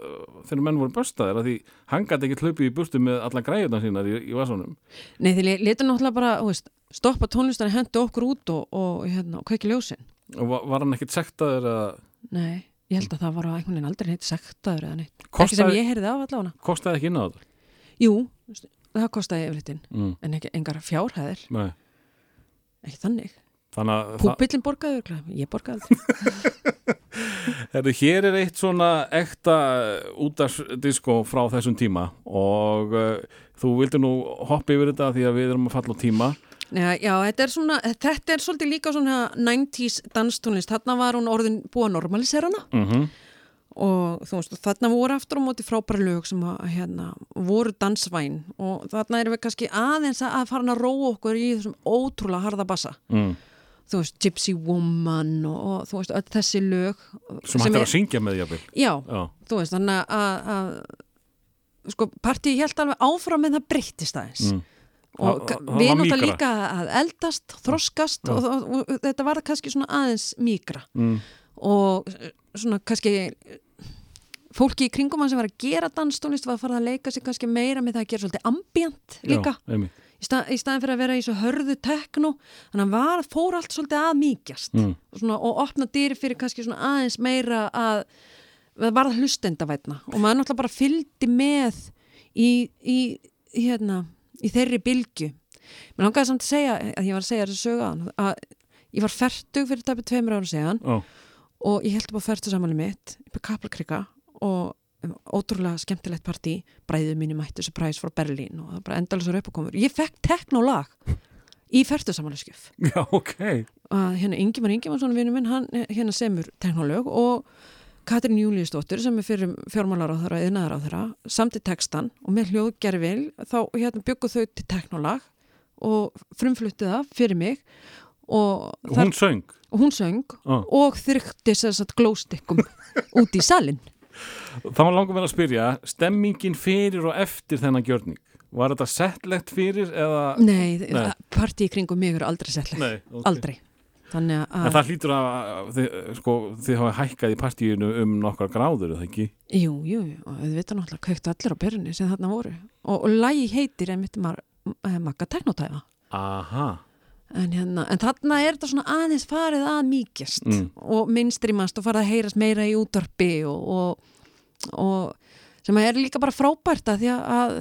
þegar menn voru börstaðir að því hann gæti ekki hlaupið í burtu með alla græðuna sínar í, í vasunum Nei, þið letur náttúrulega bara, veist, stoppa tónlistan hendu okkur út og, og, hérna, og kveiki ljósin. Og var, var hann ekkit sektaður að Nei, ég held að það var á einhvern veginn aldrei neitt sektaður eða neitt. Ekki Kostaði- sem ég heyrði af allavega. kostaði ekki inn á þetta Jú, það kostaði yfirleitin, mm, en ekki engar fjárhæðir, nei, ekki þannig. að það- Púpillin borgaði ég borgaði aldrei. <laughs> Herðu, hér er eitt svona ekta útarsdisko frá þessum tíma og uh, þú vildi nú hoppa yfir þetta því að við erum að falla á tíma Já, já, þetta er svona, þetta er svolítið líka svona 90s danstónlist, þarna var hún orðin búið að normalisera hana mm og þú veist, þarna voru aftur á móti frábæra lög sem að, hérna, voru dansvæn og þarna erum við kannski aðeins að fara að róa okkur í þessum ótrúlega harða bassa. mm. Þú veist, Gypsy Woman og, og þú veist, öll þessi lög. sem hægt er að syngja með jafnvel Já, Já, þú veist, þannig að, að sko, partíi held alveg áfram en það breyttist aðeins mm. Og við mýkra. líka að eldast, þroskast og, og, og, þetta var kannski svona aðeins mýkra Mm. og eh, svona kannski fólki í kringum hann sem var að gera danstónlist var að fara að leika sig kannski meira með það að gera svolítið ambient líka Já, í, stað, í staðin fyrir að vera í svo hörðu tekno þannig að var, fór allt svolítið að mýkjast Mm. svona, og opna dyri fyrir kannski svona aðeins meira að það var hlustendavætna og maður náttúrulega bara fylgdi með í, í, hérna, í þeirri bylgju. Mér langaði samt að segja að ég var að segja þessu sögu áðan, að ég var fertug fyrir tæpið tveimur ára segjan Já, og ég held upp á færstu samanlega mitt upp á Kaplakrika og um, ótrúlega skemmtilegt partí. Bræðið mínu mættu surprise frá Berlín og það bara endalusar uppákomur ég fekk teknolag í færstu samanlega skjöf Já, ok. að hérna Ingimar Ingimarsson vinnu minn, hann hérna semur teknolög og Katrin Júliusdóttir sem er fyrir fjármálar á þeirra, yðnaðar á þeirra, samt í textan og með hljóðgerfil þá hérna byggu þau til teknolag og frumflutti það fyrir mig og, hún söng. og hún söng Ó. og þess að glóstikkum <laughs> út í salin. Það var langar með að spyrja, stemmingin fyrir og eftir þennan gjörning. Var þetta settlegt fyrir eða... Nei, Nei. partí í kringum mig eru aldrei settleg. Nei, ok. Aldrei. Þannig En að, það hlýtur að, þið, sko, þið hafa hækkað í partíinu um nokkar gráður, það ekki? jú, jú, og við veitum náttúrulega kveikt allir á perunni sem þarna voru. Og, og lægi heitir einmitt mar, eh, Teknotæfa. Aha. En, hérna, en þarna er þetta svona aðeins farið að mýkjast Mm. og minnstrimast og farið að heyrast meira í útvarpi og, og, og sem er líka bara frábært að því að, að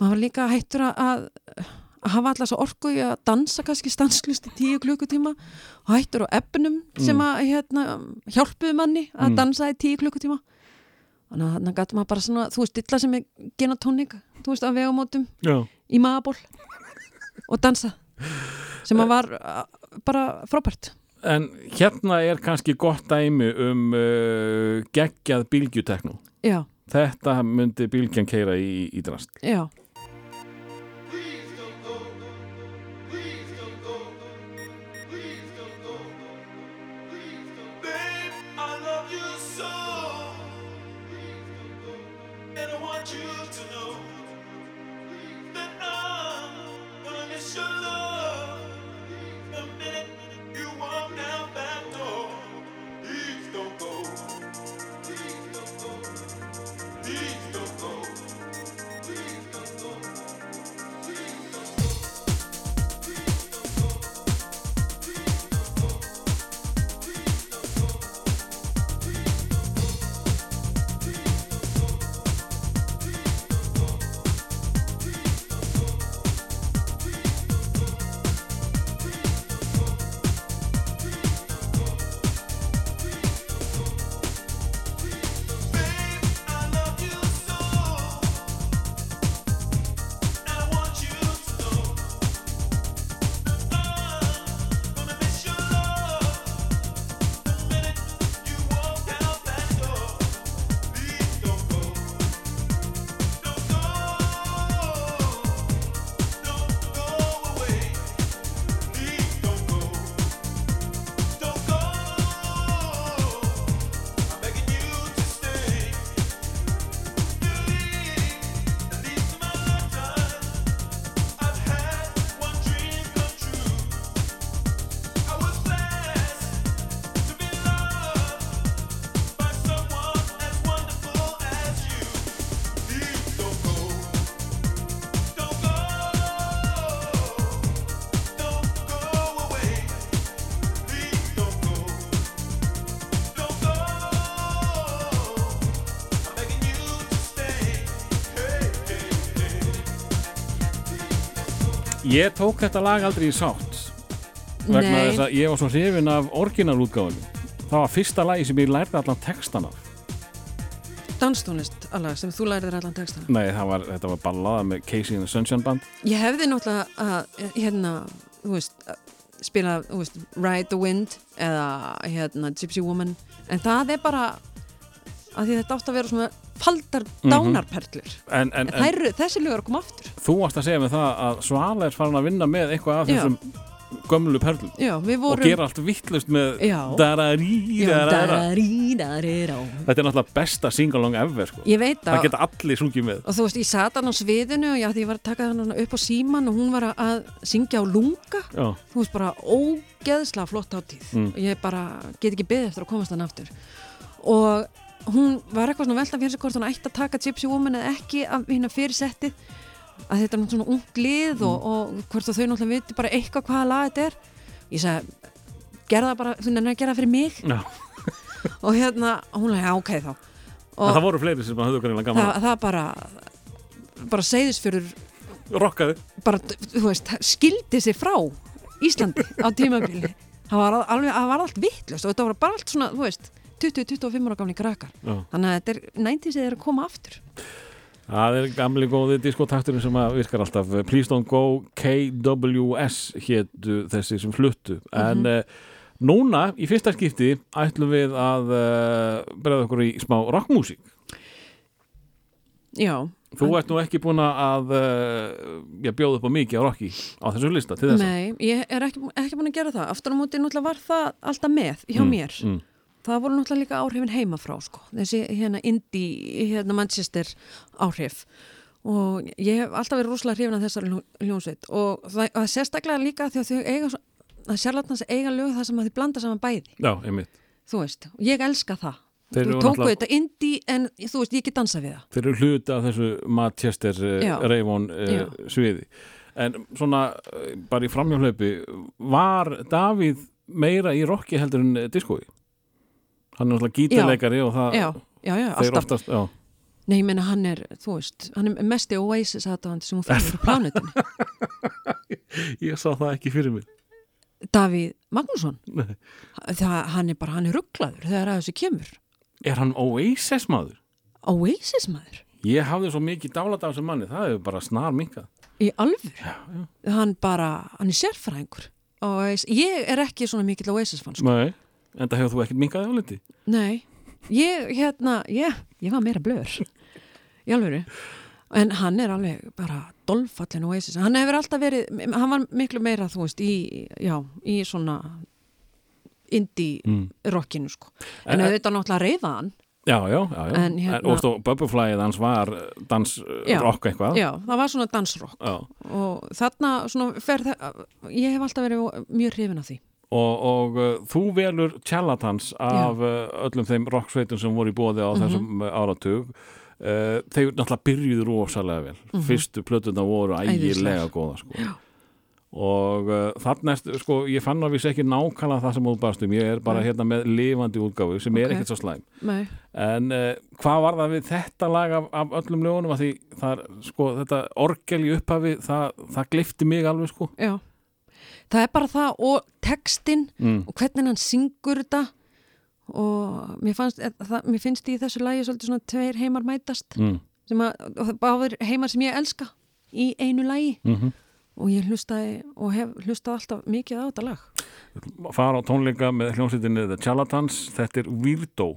maður var líka hættur að, að, að hafa alltaf svo orku í að dansa kannski stanslust í tíu klukkutíma og hættur á eppnum sem að hérna, hjálpuðu manni að Mm. dansa í tíu klukkutíma þannig að þannig gæti maður bara svona þú veist, illa sem er genatónik þú veist, á vegumótum Já. í magaból og dansa sem að var uh, bara frábært En hérna er kannski gott dæmi um uh, geggjað bylgjuteknú. já, Þetta myndi bylgjan keira í, í drast. já, Ég tók þetta lag aldrei í sátt vegna Nei. þess að ég var svo hrifin af orginalútgáfunum. Það var fyrsta lagi sem ég lærði allan textan af. danstónlist alveg sem þú lærið allan textana Nei, það var, þetta var ballaða með Casey and the Sunshine Band. ég hefði náttúrulega að hérna, þú veist að spila, þú veist, Ride the Wind eða hérna Gypsy Woman en það er bara að því þetta átt að vera svona faldar dánarperlur En, en, en, eru- þessi lögur að koma aftur þú varst að segja mig það að Svala er farin að vinna með eitthvað af þessum gömlu perlum já, við og vorum gera allt vittlust með Já. dararí, Já, darara. darídarirá. Þetta er náttúrulega besta singalong ever sko. ég veit Það að geta allir sungið með og þú veist, ég sat hann á sviðinu og já, ég var að taka hann upp á síman og hún var að- syngja á lunga Já, þú veist bara ógeðslega flott átíð Mm. og ég bara get ekki beðið eftir að komast hann aftur og hún var eitthvað svona velta fyrir sig hvort hún ætti að taka Gypsy Woman eða ekki af hérna fyrir settið að þetta er náttúrulega svona ungt lið og, og hvort þau náttúrulega viti bara eitthvað hvaða lag þetta er. Ég sagði, gerða það bara þú nefnir að gera það fyrir mig. Já. <laughs> og hérna, hún já, ok þá. Og það voru fleiri sem höfðu greinlega gaman það, það bara bara segðis fyrir að rokkaði. bara, þú veist, skildi sig frá Íslandi á tímabili. <laughs> Það var alveg, það var allt vittlust og þetta var bara allt svona, þú veist 20-25 ára gamli krakkar. Já. þannig að þetta er 90s er að koma aftur. Það er gamli góði diskotakturinn sem að virkar alltaf. Please Don't Go. KWS hétu þessi sem fluttu. En uh, núna í fyrsta skipti ætlum við að uh, bregða okkur í smá rockmúsík Já, Þú ert nú ekki búin að uh, bjóða upp á mikið á rocki á þessu lista til þess nei, ég er ekki, ekki búin að gera það. Aftur á móti náttúrulega var það alltaf með hjá mér. mm. Það voru náttúrulega líka áhrifin heimafrá sko. þessi hérna indie hérna Manchester áhrif. Og ég hef alltaf verið rúslega hrifin af þessari hljó- hljómsveit. Og það, það er sérstaklega líka því að þau eiga svo- að sérlatnans eiga lög þar sem að þau blanda saman bæði. Já, einmitt. Þú veist, og ég elska það. Þeir þú tóku þetta indie en þú veist, ég get dansa við það. Þeir eru hluti af þessu Manchester uh, Já. Reivon uh, Já. sviði. En svona uh, bara í framhjálaupi var Davíð meira í rocki heldur en diskói hann er náttúrulega gítarleikari og það já, já, já, þeir alltaf. oftast já. nei, ég meina hann er, þú veist, hann er mesti Oasis aðdáðandi sem hún fyrir á plánutinni <laughs> ég sá það ekki fyrir mig Davíð Magnússon? Nei. það, hann er bara, hann er rugglaður þegar að þessu kemur. Er hann Oasis maður? Oasis maður? Ég hafði svo mikið dálat af þessum manni það hefur bara snar minkað í alvöru? Hann bara, hann er sérfræðingur Oasis, ég er ekki svona mikill Oasis fann sko. Nei, en það hefur þú ekkert minkað áliti? Nei, ég hérna ég, ég var meira blöður í alvöru. En hann er alveg bara dolfallin Oasis, hann hefur alltaf verið hann var miklu meira, þú veist, í já, í svona indie Mm. rockinu sko. En- en auðvitað náttúrulega reyða hann. Já, já, já, já. En hérna- og stó, Bubbleflyið hans var uh, dans uh, Já. rock eitthvað. Já, það var svona dansrock. Og þarna svona fer ég hef alltaf verið mjög hrifin af því og, og uh, þú velur charlatans af uh, öllum þeim rocksveitum sem voru í bóði á Mhm. þessum uh, áratug uh, þeir náttúrulega byrjuðu rosalega vel Mhm. fyrstu plötuna voru ægilega góða sko. og þarna er, sko, ég fann að við ekki nákvæmlega það sem þú baðst um, ég er bara Nei. hérna með lifandi útgáfu sem er Ok. ekkert svo slæm Nei. en hvað var það við þetta lag af, af öllum lögunum því það er, sko, þetta orgel í upphafi það, það glifti mig alveg sko Já, það er bara það og textin Mm. og hvernig hann syngur þetta. Og mér, fannst, eh, það, mér finnst í þessu lagi svolítið svona tveir heimar mætast. Mm. sem að, og það báður heimar sem ég elska í einu lagi. Mm og ég hlustaði og hef hlustað alltaf mikið á þetta lag. Fara á tónleika með hljómsveitinni The Charlatans, þetta er Weirdo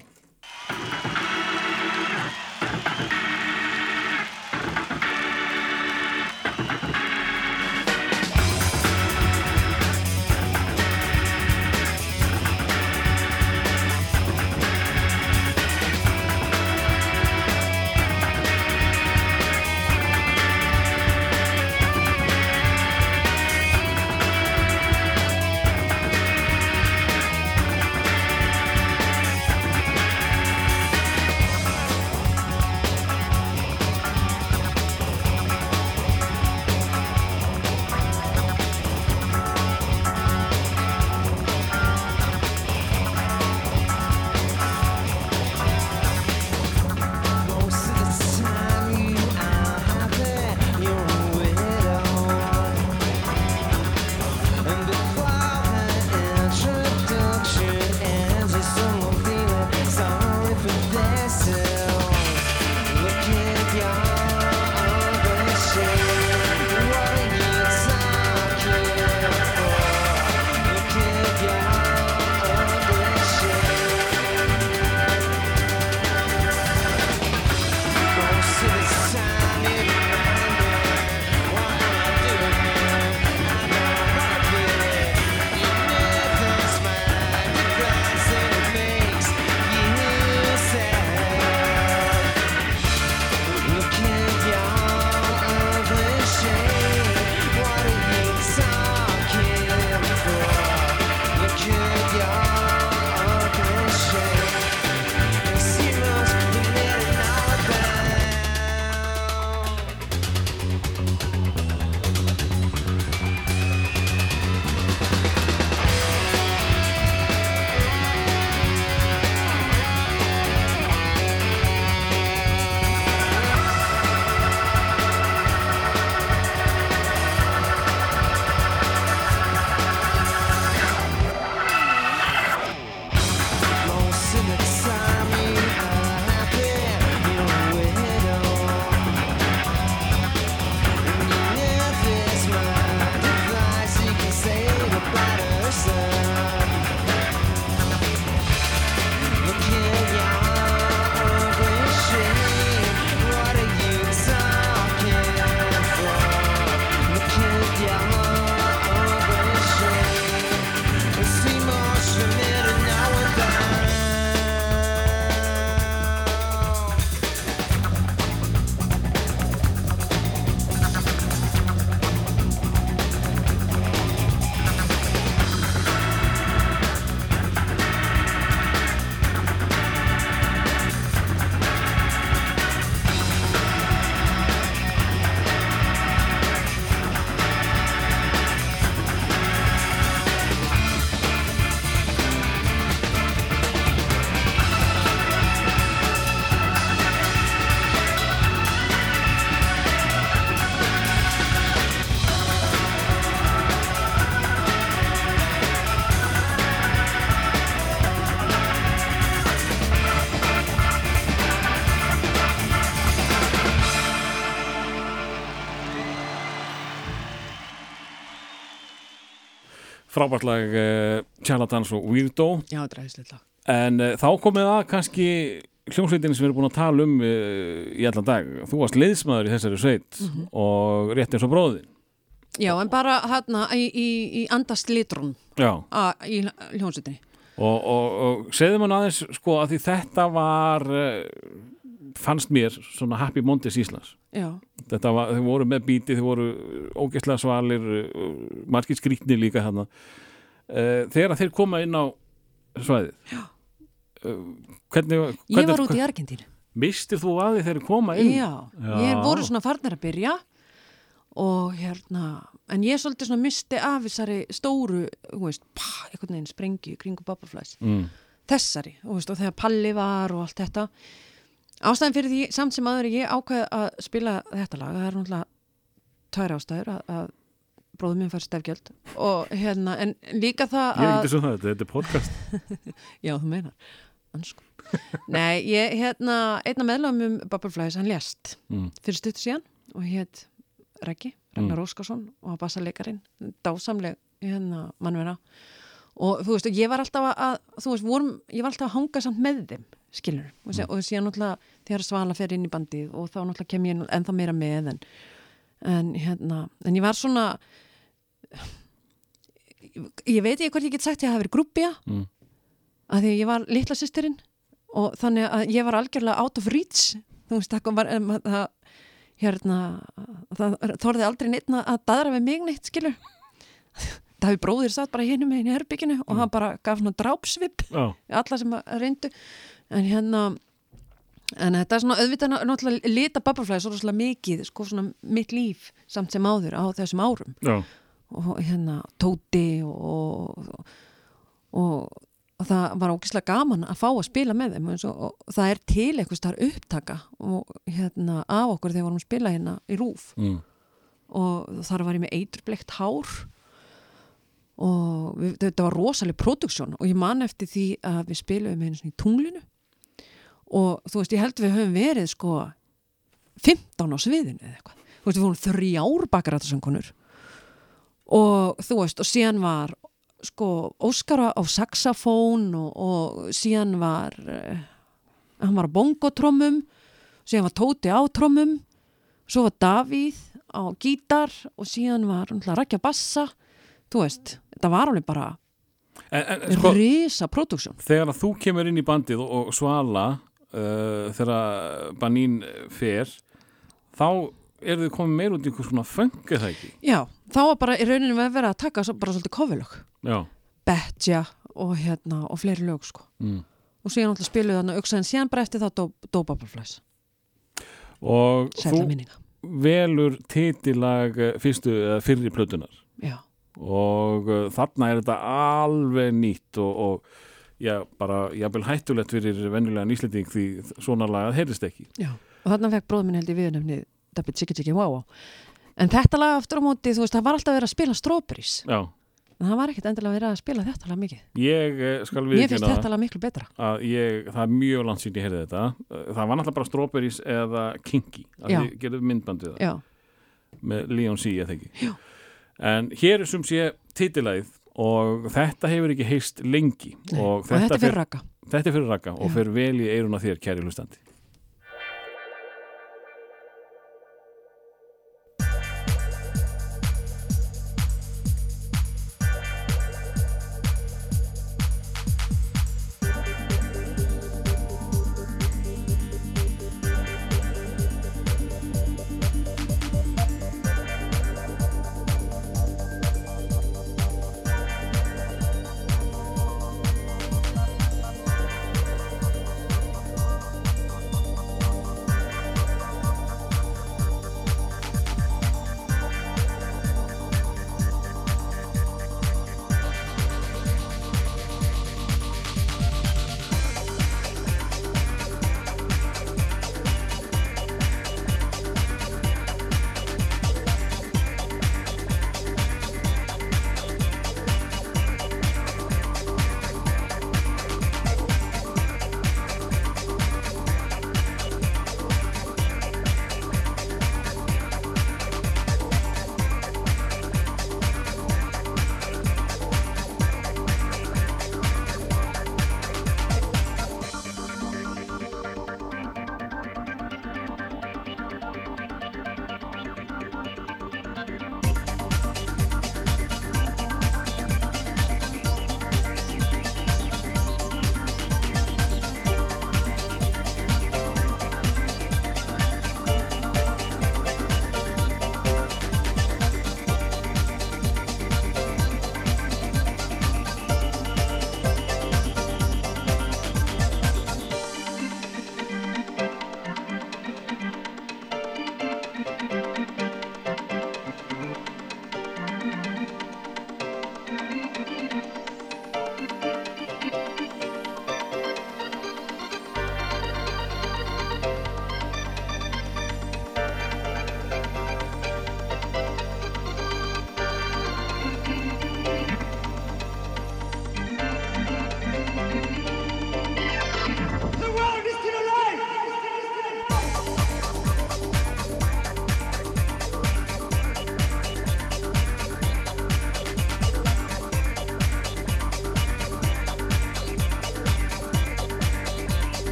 frábært lag uh, Charlatans og Weirdo Já, þetta er æðislegt lag. en uh, þá komið að kannski hljómsveitin sem við erum búin að tala um uh, í allan dag, þú varst liðsmaður í þessari sveit Mhm. og rétt eins og bróðin Já, en bara hérna í, í, í andast litrun já, í hljónsutinni. og, og, og segðu mann aðeins sko að því þetta var fannst mér svona Happy Mondays Íslands Já, þetta var, þau voru með bíti, þau voru ógeðslega svalir, uh, margir skrýtni líka hérna uh, þegar þeir koma inn á svæðið uh, hvernig, hvernig ég var út í Argentínu. mistir þú að þeir koma inn Já, ég voru svona farnir að byrja og hérna, en ég svolítið svona misti af þessari stóru, þú veist, pá, einhvern veginn sprengju í kringu Bubbleflies. mm. Þessari, þú veist, og þegar Palli var og allt þetta. Ástæðan fyrir því, samt sem aður ég ákveð að spila þetta lag, það er náttúrulega tvær ástæður að, að bróðum minn fær stefgjöld og hérna, en líka það ég er að ekki svo það, þetta, þetta er podcast <laughs> Já, þú meinar. Ansku. Nei, ég, hérna, einna meðlum um Bubbleflies, hann lést Mm. fyrir stuttu síðan og hétt Reggi, Ragnar Óskarsson og að bassa leikarin, dásamleg hérna mannverða og þú veist, ég var alltaf að, þú veist, vorum, ég var alltaf að hanga samt með þeim, skilur sé, og síðan náttúrulega þegar Svala fer inn í bandið og þá náttúrulega kem ég ennþá meira með en, en hérna, en ég var svona ég veit ekki hvort ég get sagt ég hafi verið grúppja Mm. að því að ég var litla sýstirinn og þannig að ég var algjörlega out of reach þú veist, það var um, það, hérna það þorði aldrei neitt að daðra við mig neitt, skilur það hefur bróðir satt bara hinum með henni í herbygginu og hann bara gaf svona drápsvip já, alla sem reyndu. En hérna en þetta er svona auðvitað ná- náttúrulega lita bubblefly svo rosalega mikið, sko svona mitt líf samt sem áður á þessum árum. Já, og hérna Tóti og, og, og, og það var ógislega gaman að fá að spila með þeim og, og, og það er til eitthvað starf upptaka og hérna af okkur þegar vorum að spila hérna í rúf mm. og þar var ég með eiturblekt hár og við, þetta var rosaleg produksjón og ég man eftir því að við spilum einu svona í tunglinu. Og þú veist, ég held við höfum verið sko 15 á sviðinu eða eitthvað. Þú veist, við vorum þrjár bakarættasöngunur og þú veist, og síðan var sko Óskara á saxafón og, og síðan var uh, hann var á bongotrommum síðan var Tóti á trommum svo var Davíð á gítar og síðan var hann rækja bassa þú veist, þetta var alveg bara en, en sko, risa produksjón þegar að þú kemur inn í bandið og, og Svala uh, þegar Banín fer þá er þið komið meir út í einhvers svona feng eða ekki? Já, þá var bara í rauninu við að vera að taka bara svolítið kofilög Betja og hérna og fleiri lög sko. Mm. og síðan alltaf spiluðu þarna auksaðin síðan bara eftir það dó, dó Bubbleflies og sætla þú minninga. velur titilag eh, fyrstu fyrri plötunar já, og uh, þarna er þetta alveg nýtt og, og já, bara jafnvel hættulegt fyrir venjulegan íslending því svona lagað heyrðist ekki. Já og þarna fekk bróður minn held í viðnefni Dabbi Tjiki Tjiki Wow en þetta lag aftur á móti, þú veist, það var alltaf verið að spila Strawberries. Já, en það var ekkert endilega verið að spila þetta lag mikið. Ég eh, skal mér finnst viðkynna þetta lag miklu betra. að ég, það er mjög langt sín ég heyrði þetta. Uh, það var náttúrulega bara Strawberries eða að Já. gerðu myndbandið það. Já, með Leon C, eða ekki Já. En hér er sem sé titilæð og þetta hefur ekki heist lengi. Nei. og, og þetta er fyrir raka þetta er fyrir raka og fer vel í eiruna þér, kæri hlustandi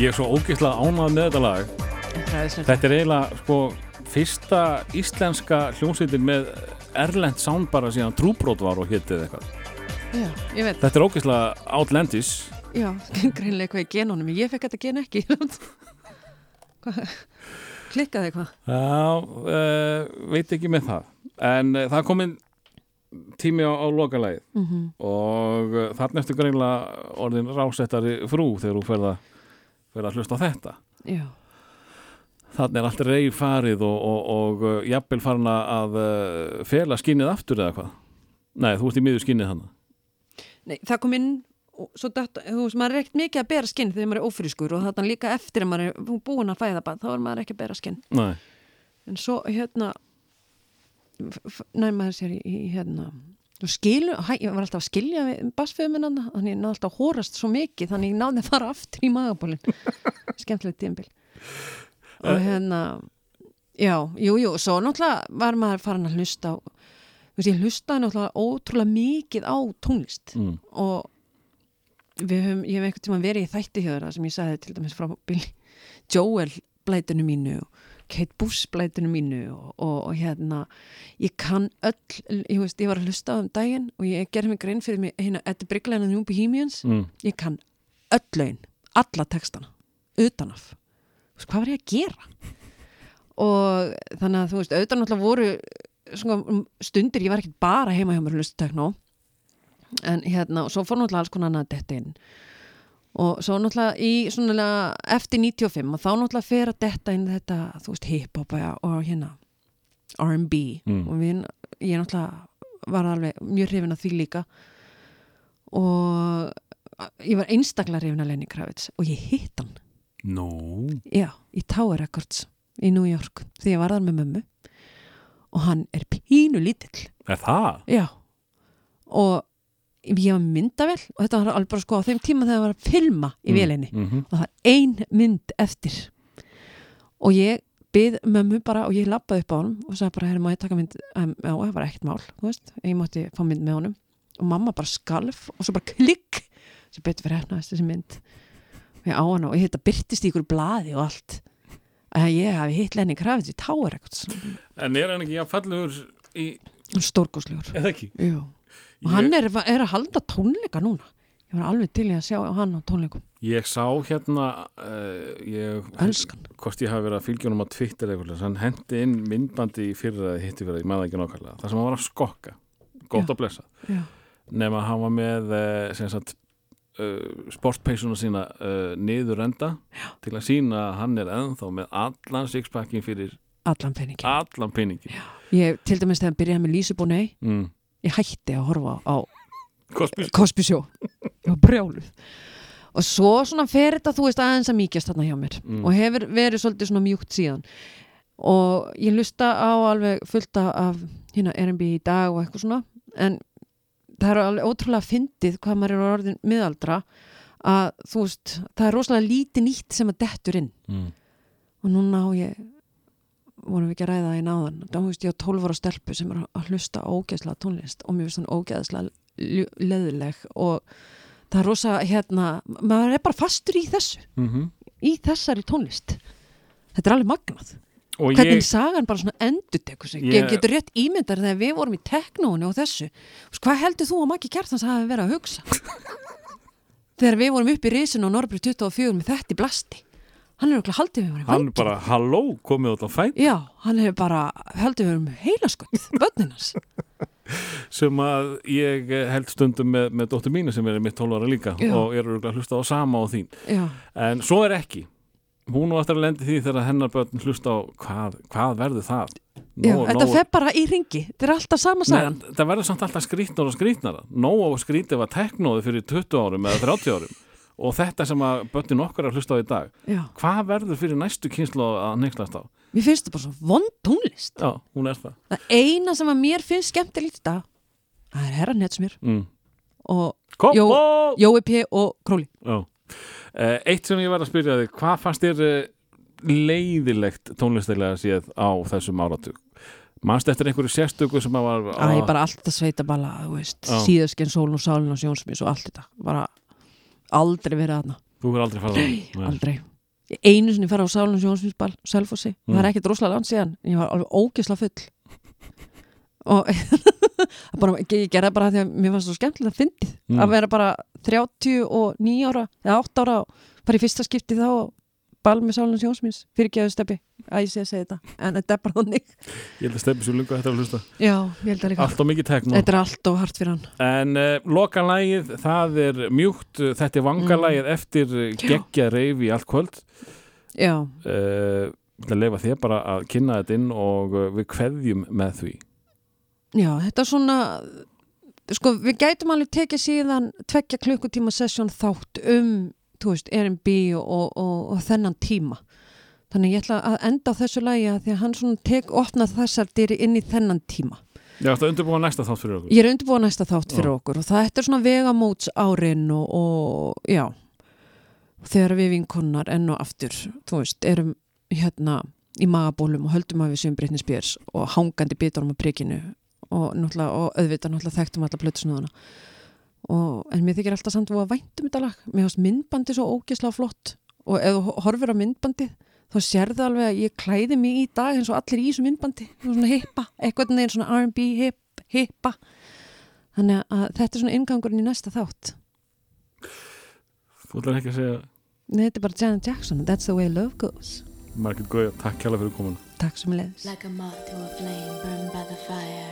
Ég er svo ógeðslega ánað með þetta lag. Ræðislegt. Þetta er eiginlega sko fyrsta íslenska hljómsveitin með erlend sound bara síðan trúbrót var og hitið eitthvað. Já, Þetta er ógeðslega outlandish. Já, <laughs> greinlega eitthvað í genunum. Ég fekk þetta gen ekki. <laughs> Hvað- klikkaði eitthvað? Já, uh, veit ekki með það. En uh, það er komin tími á, á lokalægið mm og uh, þarna eftir greinlega orðin rásettari frú þegar þú ferð ferð að hlusta á þetta. Já, Þannig er allt reyð farið og, og, og uh, jafnvel farin að uh, fela skinnið aftur eða hvað? Nei, þú ert í miður skinnið hann nei, það kom inn þetta, þú veist, maður er ekkert mikið að bera skinn þegar maður er ófrískur og þarna líka eftir að maður er búin að fæða bara, þá er maður ekki að bera skinn. Nei, en svo hérna næma sér í, hérna skilu, hæ, ég var alltaf að skilja basföðu minn hann, þannig ég náði alltaf að hórast svo mikið, þannig ég náði að fara aftur í magabólin <laughs> skemmtilegt tímbil og hérna já, jú, jú, svo náttúrulega var maður farin að hlusta veist, ég hlustaði náttúrulega ótrúlega mikið á tónlist. Mm. og við höfum, ég hef einhvern tíma verið í þætti hjá þeirra sem ég sagði til dæmis frá Billy Joel blætinu mínu og Kate Bush blætinu mínu og, og, og hérna ég kann öll, ég veist, ég var að hlusta á um daginn og ég gerði mig grein fyrir mig hérna, Eddi Brygglein og New Bohemians. Mm. ég kann öll lögin, alla textana utanaf, hvað var ég að gera? Og þannig að þú veist, auðvitað náttúrulega voru stundir, ég var ekkert bara heima hjá mér að hlusta tekno en hérna, og svo fór náttúrulega alls konar annað að detta inn og svo náttúrulega í svona eftir 95 og þá náttúrulega fer að detta inn þetta, þú veist, hip-hop og hérna R&B Mm. og við, ég náttúrulega var alveg mjög hrifin af því líka. Og ég var einstaklega hrifin af Lenny Kravitz og ég hitt hann. Nú. Já, í Tower Records í New York því ég var þar með mömmu. Og hann er pínu lítill Er það? Já. Og ég var myndavel og þetta var alveg bara sko á þeim tíma þegar það var að filma í vélinni mm -hmm. og það var ein mynd eftir. Og ég byð mömmu bara og ég lappaði upp á honum og sagði bara, herri, má ég taka mynd? Um, já, það var ekkert mál, þú veist. Ég mátti fá mynd með honum. Og mamma bara skalf og svo bara klikk sem betur fyrir hefnaðist þessi mynd. Og ég á hana og ég þetta byrtist í ykkur blaði og allt. Að ég hafi hitt Lenny Kravitz í Tower Records En er hann ekki að fallegur í stórgóðslegur Eða ekki? Jú. Og hann er, er að halda tónleika núna. Ég var alveg til í að sjá hann á tónleikum. Ég sá hérna uh, ég. Hvort ég hafi verið að fylgja honum á Twitter eitthvað Hann hendi inn myndbandi í fyrra hitti fyrir, ég maður ekki nákvæmlega. Það sem hann var að skokka. Gótt að blessa Já. Nefn hann var með sem sagt, uh, sportpeysuna sína uh, niður enda Já. til að sína að hann er ennþá með allan sixpackin fyrir allan peningin allan peningin ég, til dæmis þegar hann byrjaði með Lísu Bónei mm. Ég hætti að horfa á ég var brjáluð. Og svo svona fer þetta þú veist aðeins að mýkjast þarna hjá mér Mm. og hefur verið svolítið svona mjúkt síðan. Og ég lusta á alveg fullta af hérna R&B í dag og eitthvað svona en það er alveg ótrúlega fyndið hvað maður er orðin miðaldra að þú veist, það er rosalega lítið nýtt sem að dettur inn. Mm. og núna á ég vorum við ekki að ræða það í náðan. Þá veist ég á 12 ára stelpu sem er að hlusta ógeðslega tónlist og mér finnst hann ógeðslega leðileg og það er rosa hérna, maður er bara fastur í þessu Mm í þessari tónlist. Þetta er alveg magnað. Og hvernig ég, sagan bara svona sig. Ég- ég getur rétt ímyndar þegar við vorum í teknóinu og þessu. Hvað heldur þú að Maggi Kjartans hafi verið að hugsa? <laughs> Þegar við vorum upp í risinu og Norbrið 24 með þetta í blasti hann er okkur haldið við hann vænginn. bara, halló, komið út á fæn Já, hann hefur bara haldið við um heilaskutt, <laughs> börninas. sem að ég held stundum með, með dóttur mínu sem er mitt 12 ára líka Já. og er örugglega að hlusta á sama á þín Já, en svo er ekki hún og eftir að lendi því þegar hennar börn hlusta á hvað, hvað verður það já Nóg- þetta fer bara í ringi, þetta er alltaf sama sagan. Nei, það verður samt alltaf skrítnar og skrítnara nóg og skrítið var teknóði fyrir 20 árum eða 30 árum og þetta sem að börnin okkar er að hlusta á í dag Já, hvað verður fyrir næstu kynslu að nexlast á mér finnst þetta bara svo vond tónlist. já, hún er það Það eina sem að mér finnst skemmtilegt dag, það er herra netsmjör mm. og Jó- Jó, Jói P. og Króli. Já. Eh, Eitt sem ég var að spyrja þig, hvað fannst þér eh, leiðilegt tónlistilega séð á þessum áratug? Manst eftir einhverju sérstöku sem að var... Æ, bara allt þetta sveita bala, þú veist, síðaskinn, sólun og sálun og sjónsmís og allt þetta. Bara aldrei verið aðna, Þú verður aldrei farað það. Nei. aldrei. einu sinni fara á Sálun Sjónsmísbal Selfossi, Mm. það er ekkert rosalega land síðan ég var alveg ógisla full og <laughs> bara, ég, gerði bara því að mér fannst svo skemmtilega að fyndið Mm. að vera bara 39 ára eða 8 ára bara í fyrsta skipti þá og bal með Sálun Sjónsmís fyrir geðu steppi, að ég sé að segja þetta en þetta er bara þannig. Ég held að stefni svo lungu að þetta að hlusta. Já, ég held að líka. Allt og mikið tekno. Þetta er allt og hart fyrir hann. En uh, lokalægið, það er mjúkt Þetta er vangalægið eftir uh, geggja reyfi allt kvöld. Já, uh, að leifa þér bara að kynna þetta inn og við kveðjum með því. Já, þetta er svona sko, við gætum alveg tekið síðan tvekja klukkutíma sessjón þátt um, þú veist, R&B og, og, og, og þennan tíma. Þannig ég ætla að enda á þessu lagi að því að hann svona tek opnað þessar dyri inn í þennan tíma. Já, þetta undirbúa næsta þátt fyrir okkur? Ég er undirbúið næsta þátt fyrir Já. okkur og þetta er svona vegamóts árin og, og já. Þegar við vinkonnar enn og aftur þú veist, erum hérna í magabólum og höldum að við séum Britney Spears og hangandi bítunum á prikinu og og auðvitað náttúrulega þekktum alla plötusnúðuna og, en mér þykir alltaf samt að væntum þetta lag. Mér finnst myndbandi svo ógislega flott. Og ef þú horfir á myndbandi þá sérðu alveg að ég klæði mig í dag eins og allir í þessu myndbandi. Svona hippa, eitthvað neginn svona R&B hip, hippa. Þannig að þetta er svona ingangurinn í næsta þátt. Þú ætlar ekki að segja Nei, þetta er bara Janet Jackson, that's the way love goes. Margit Gauja, takk kjærlega fyrir komin Takk sem leðis Like a moth to a flame burned by the fire.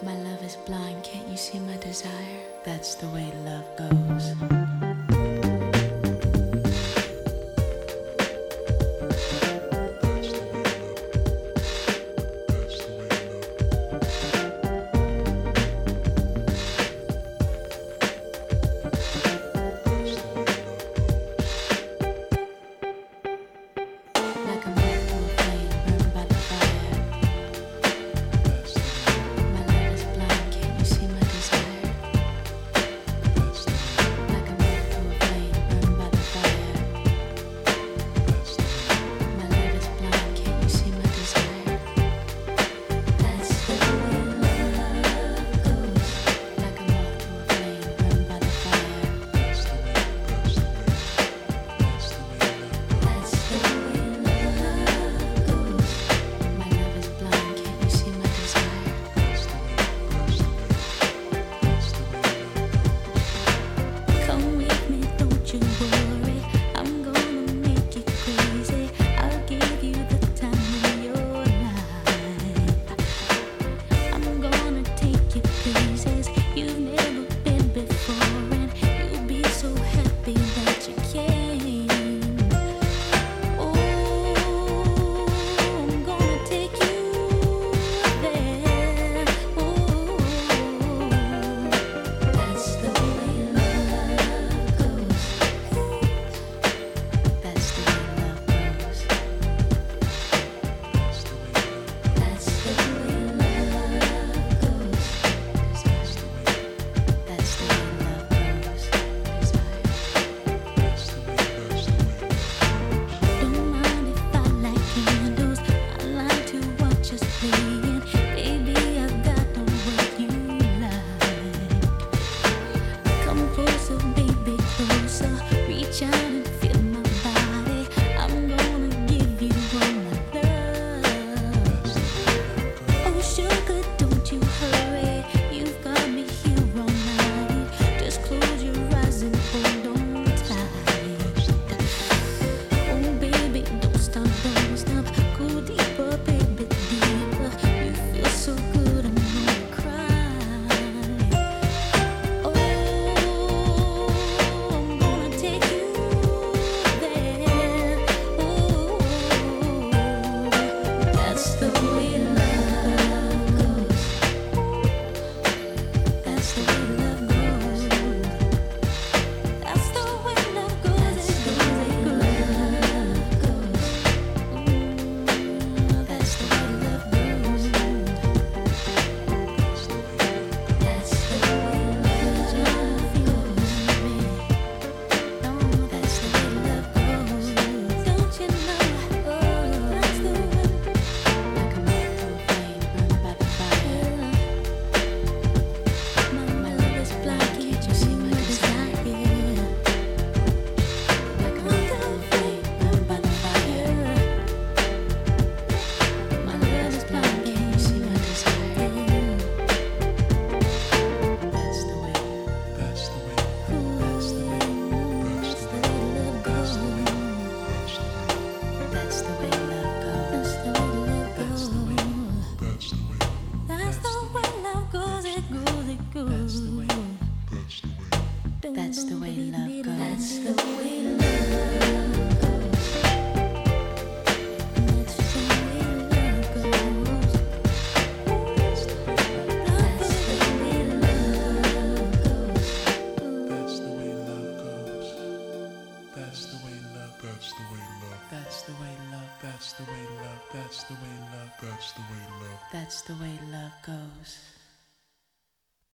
My love is blind, can't you see my desire? That's the way love goes.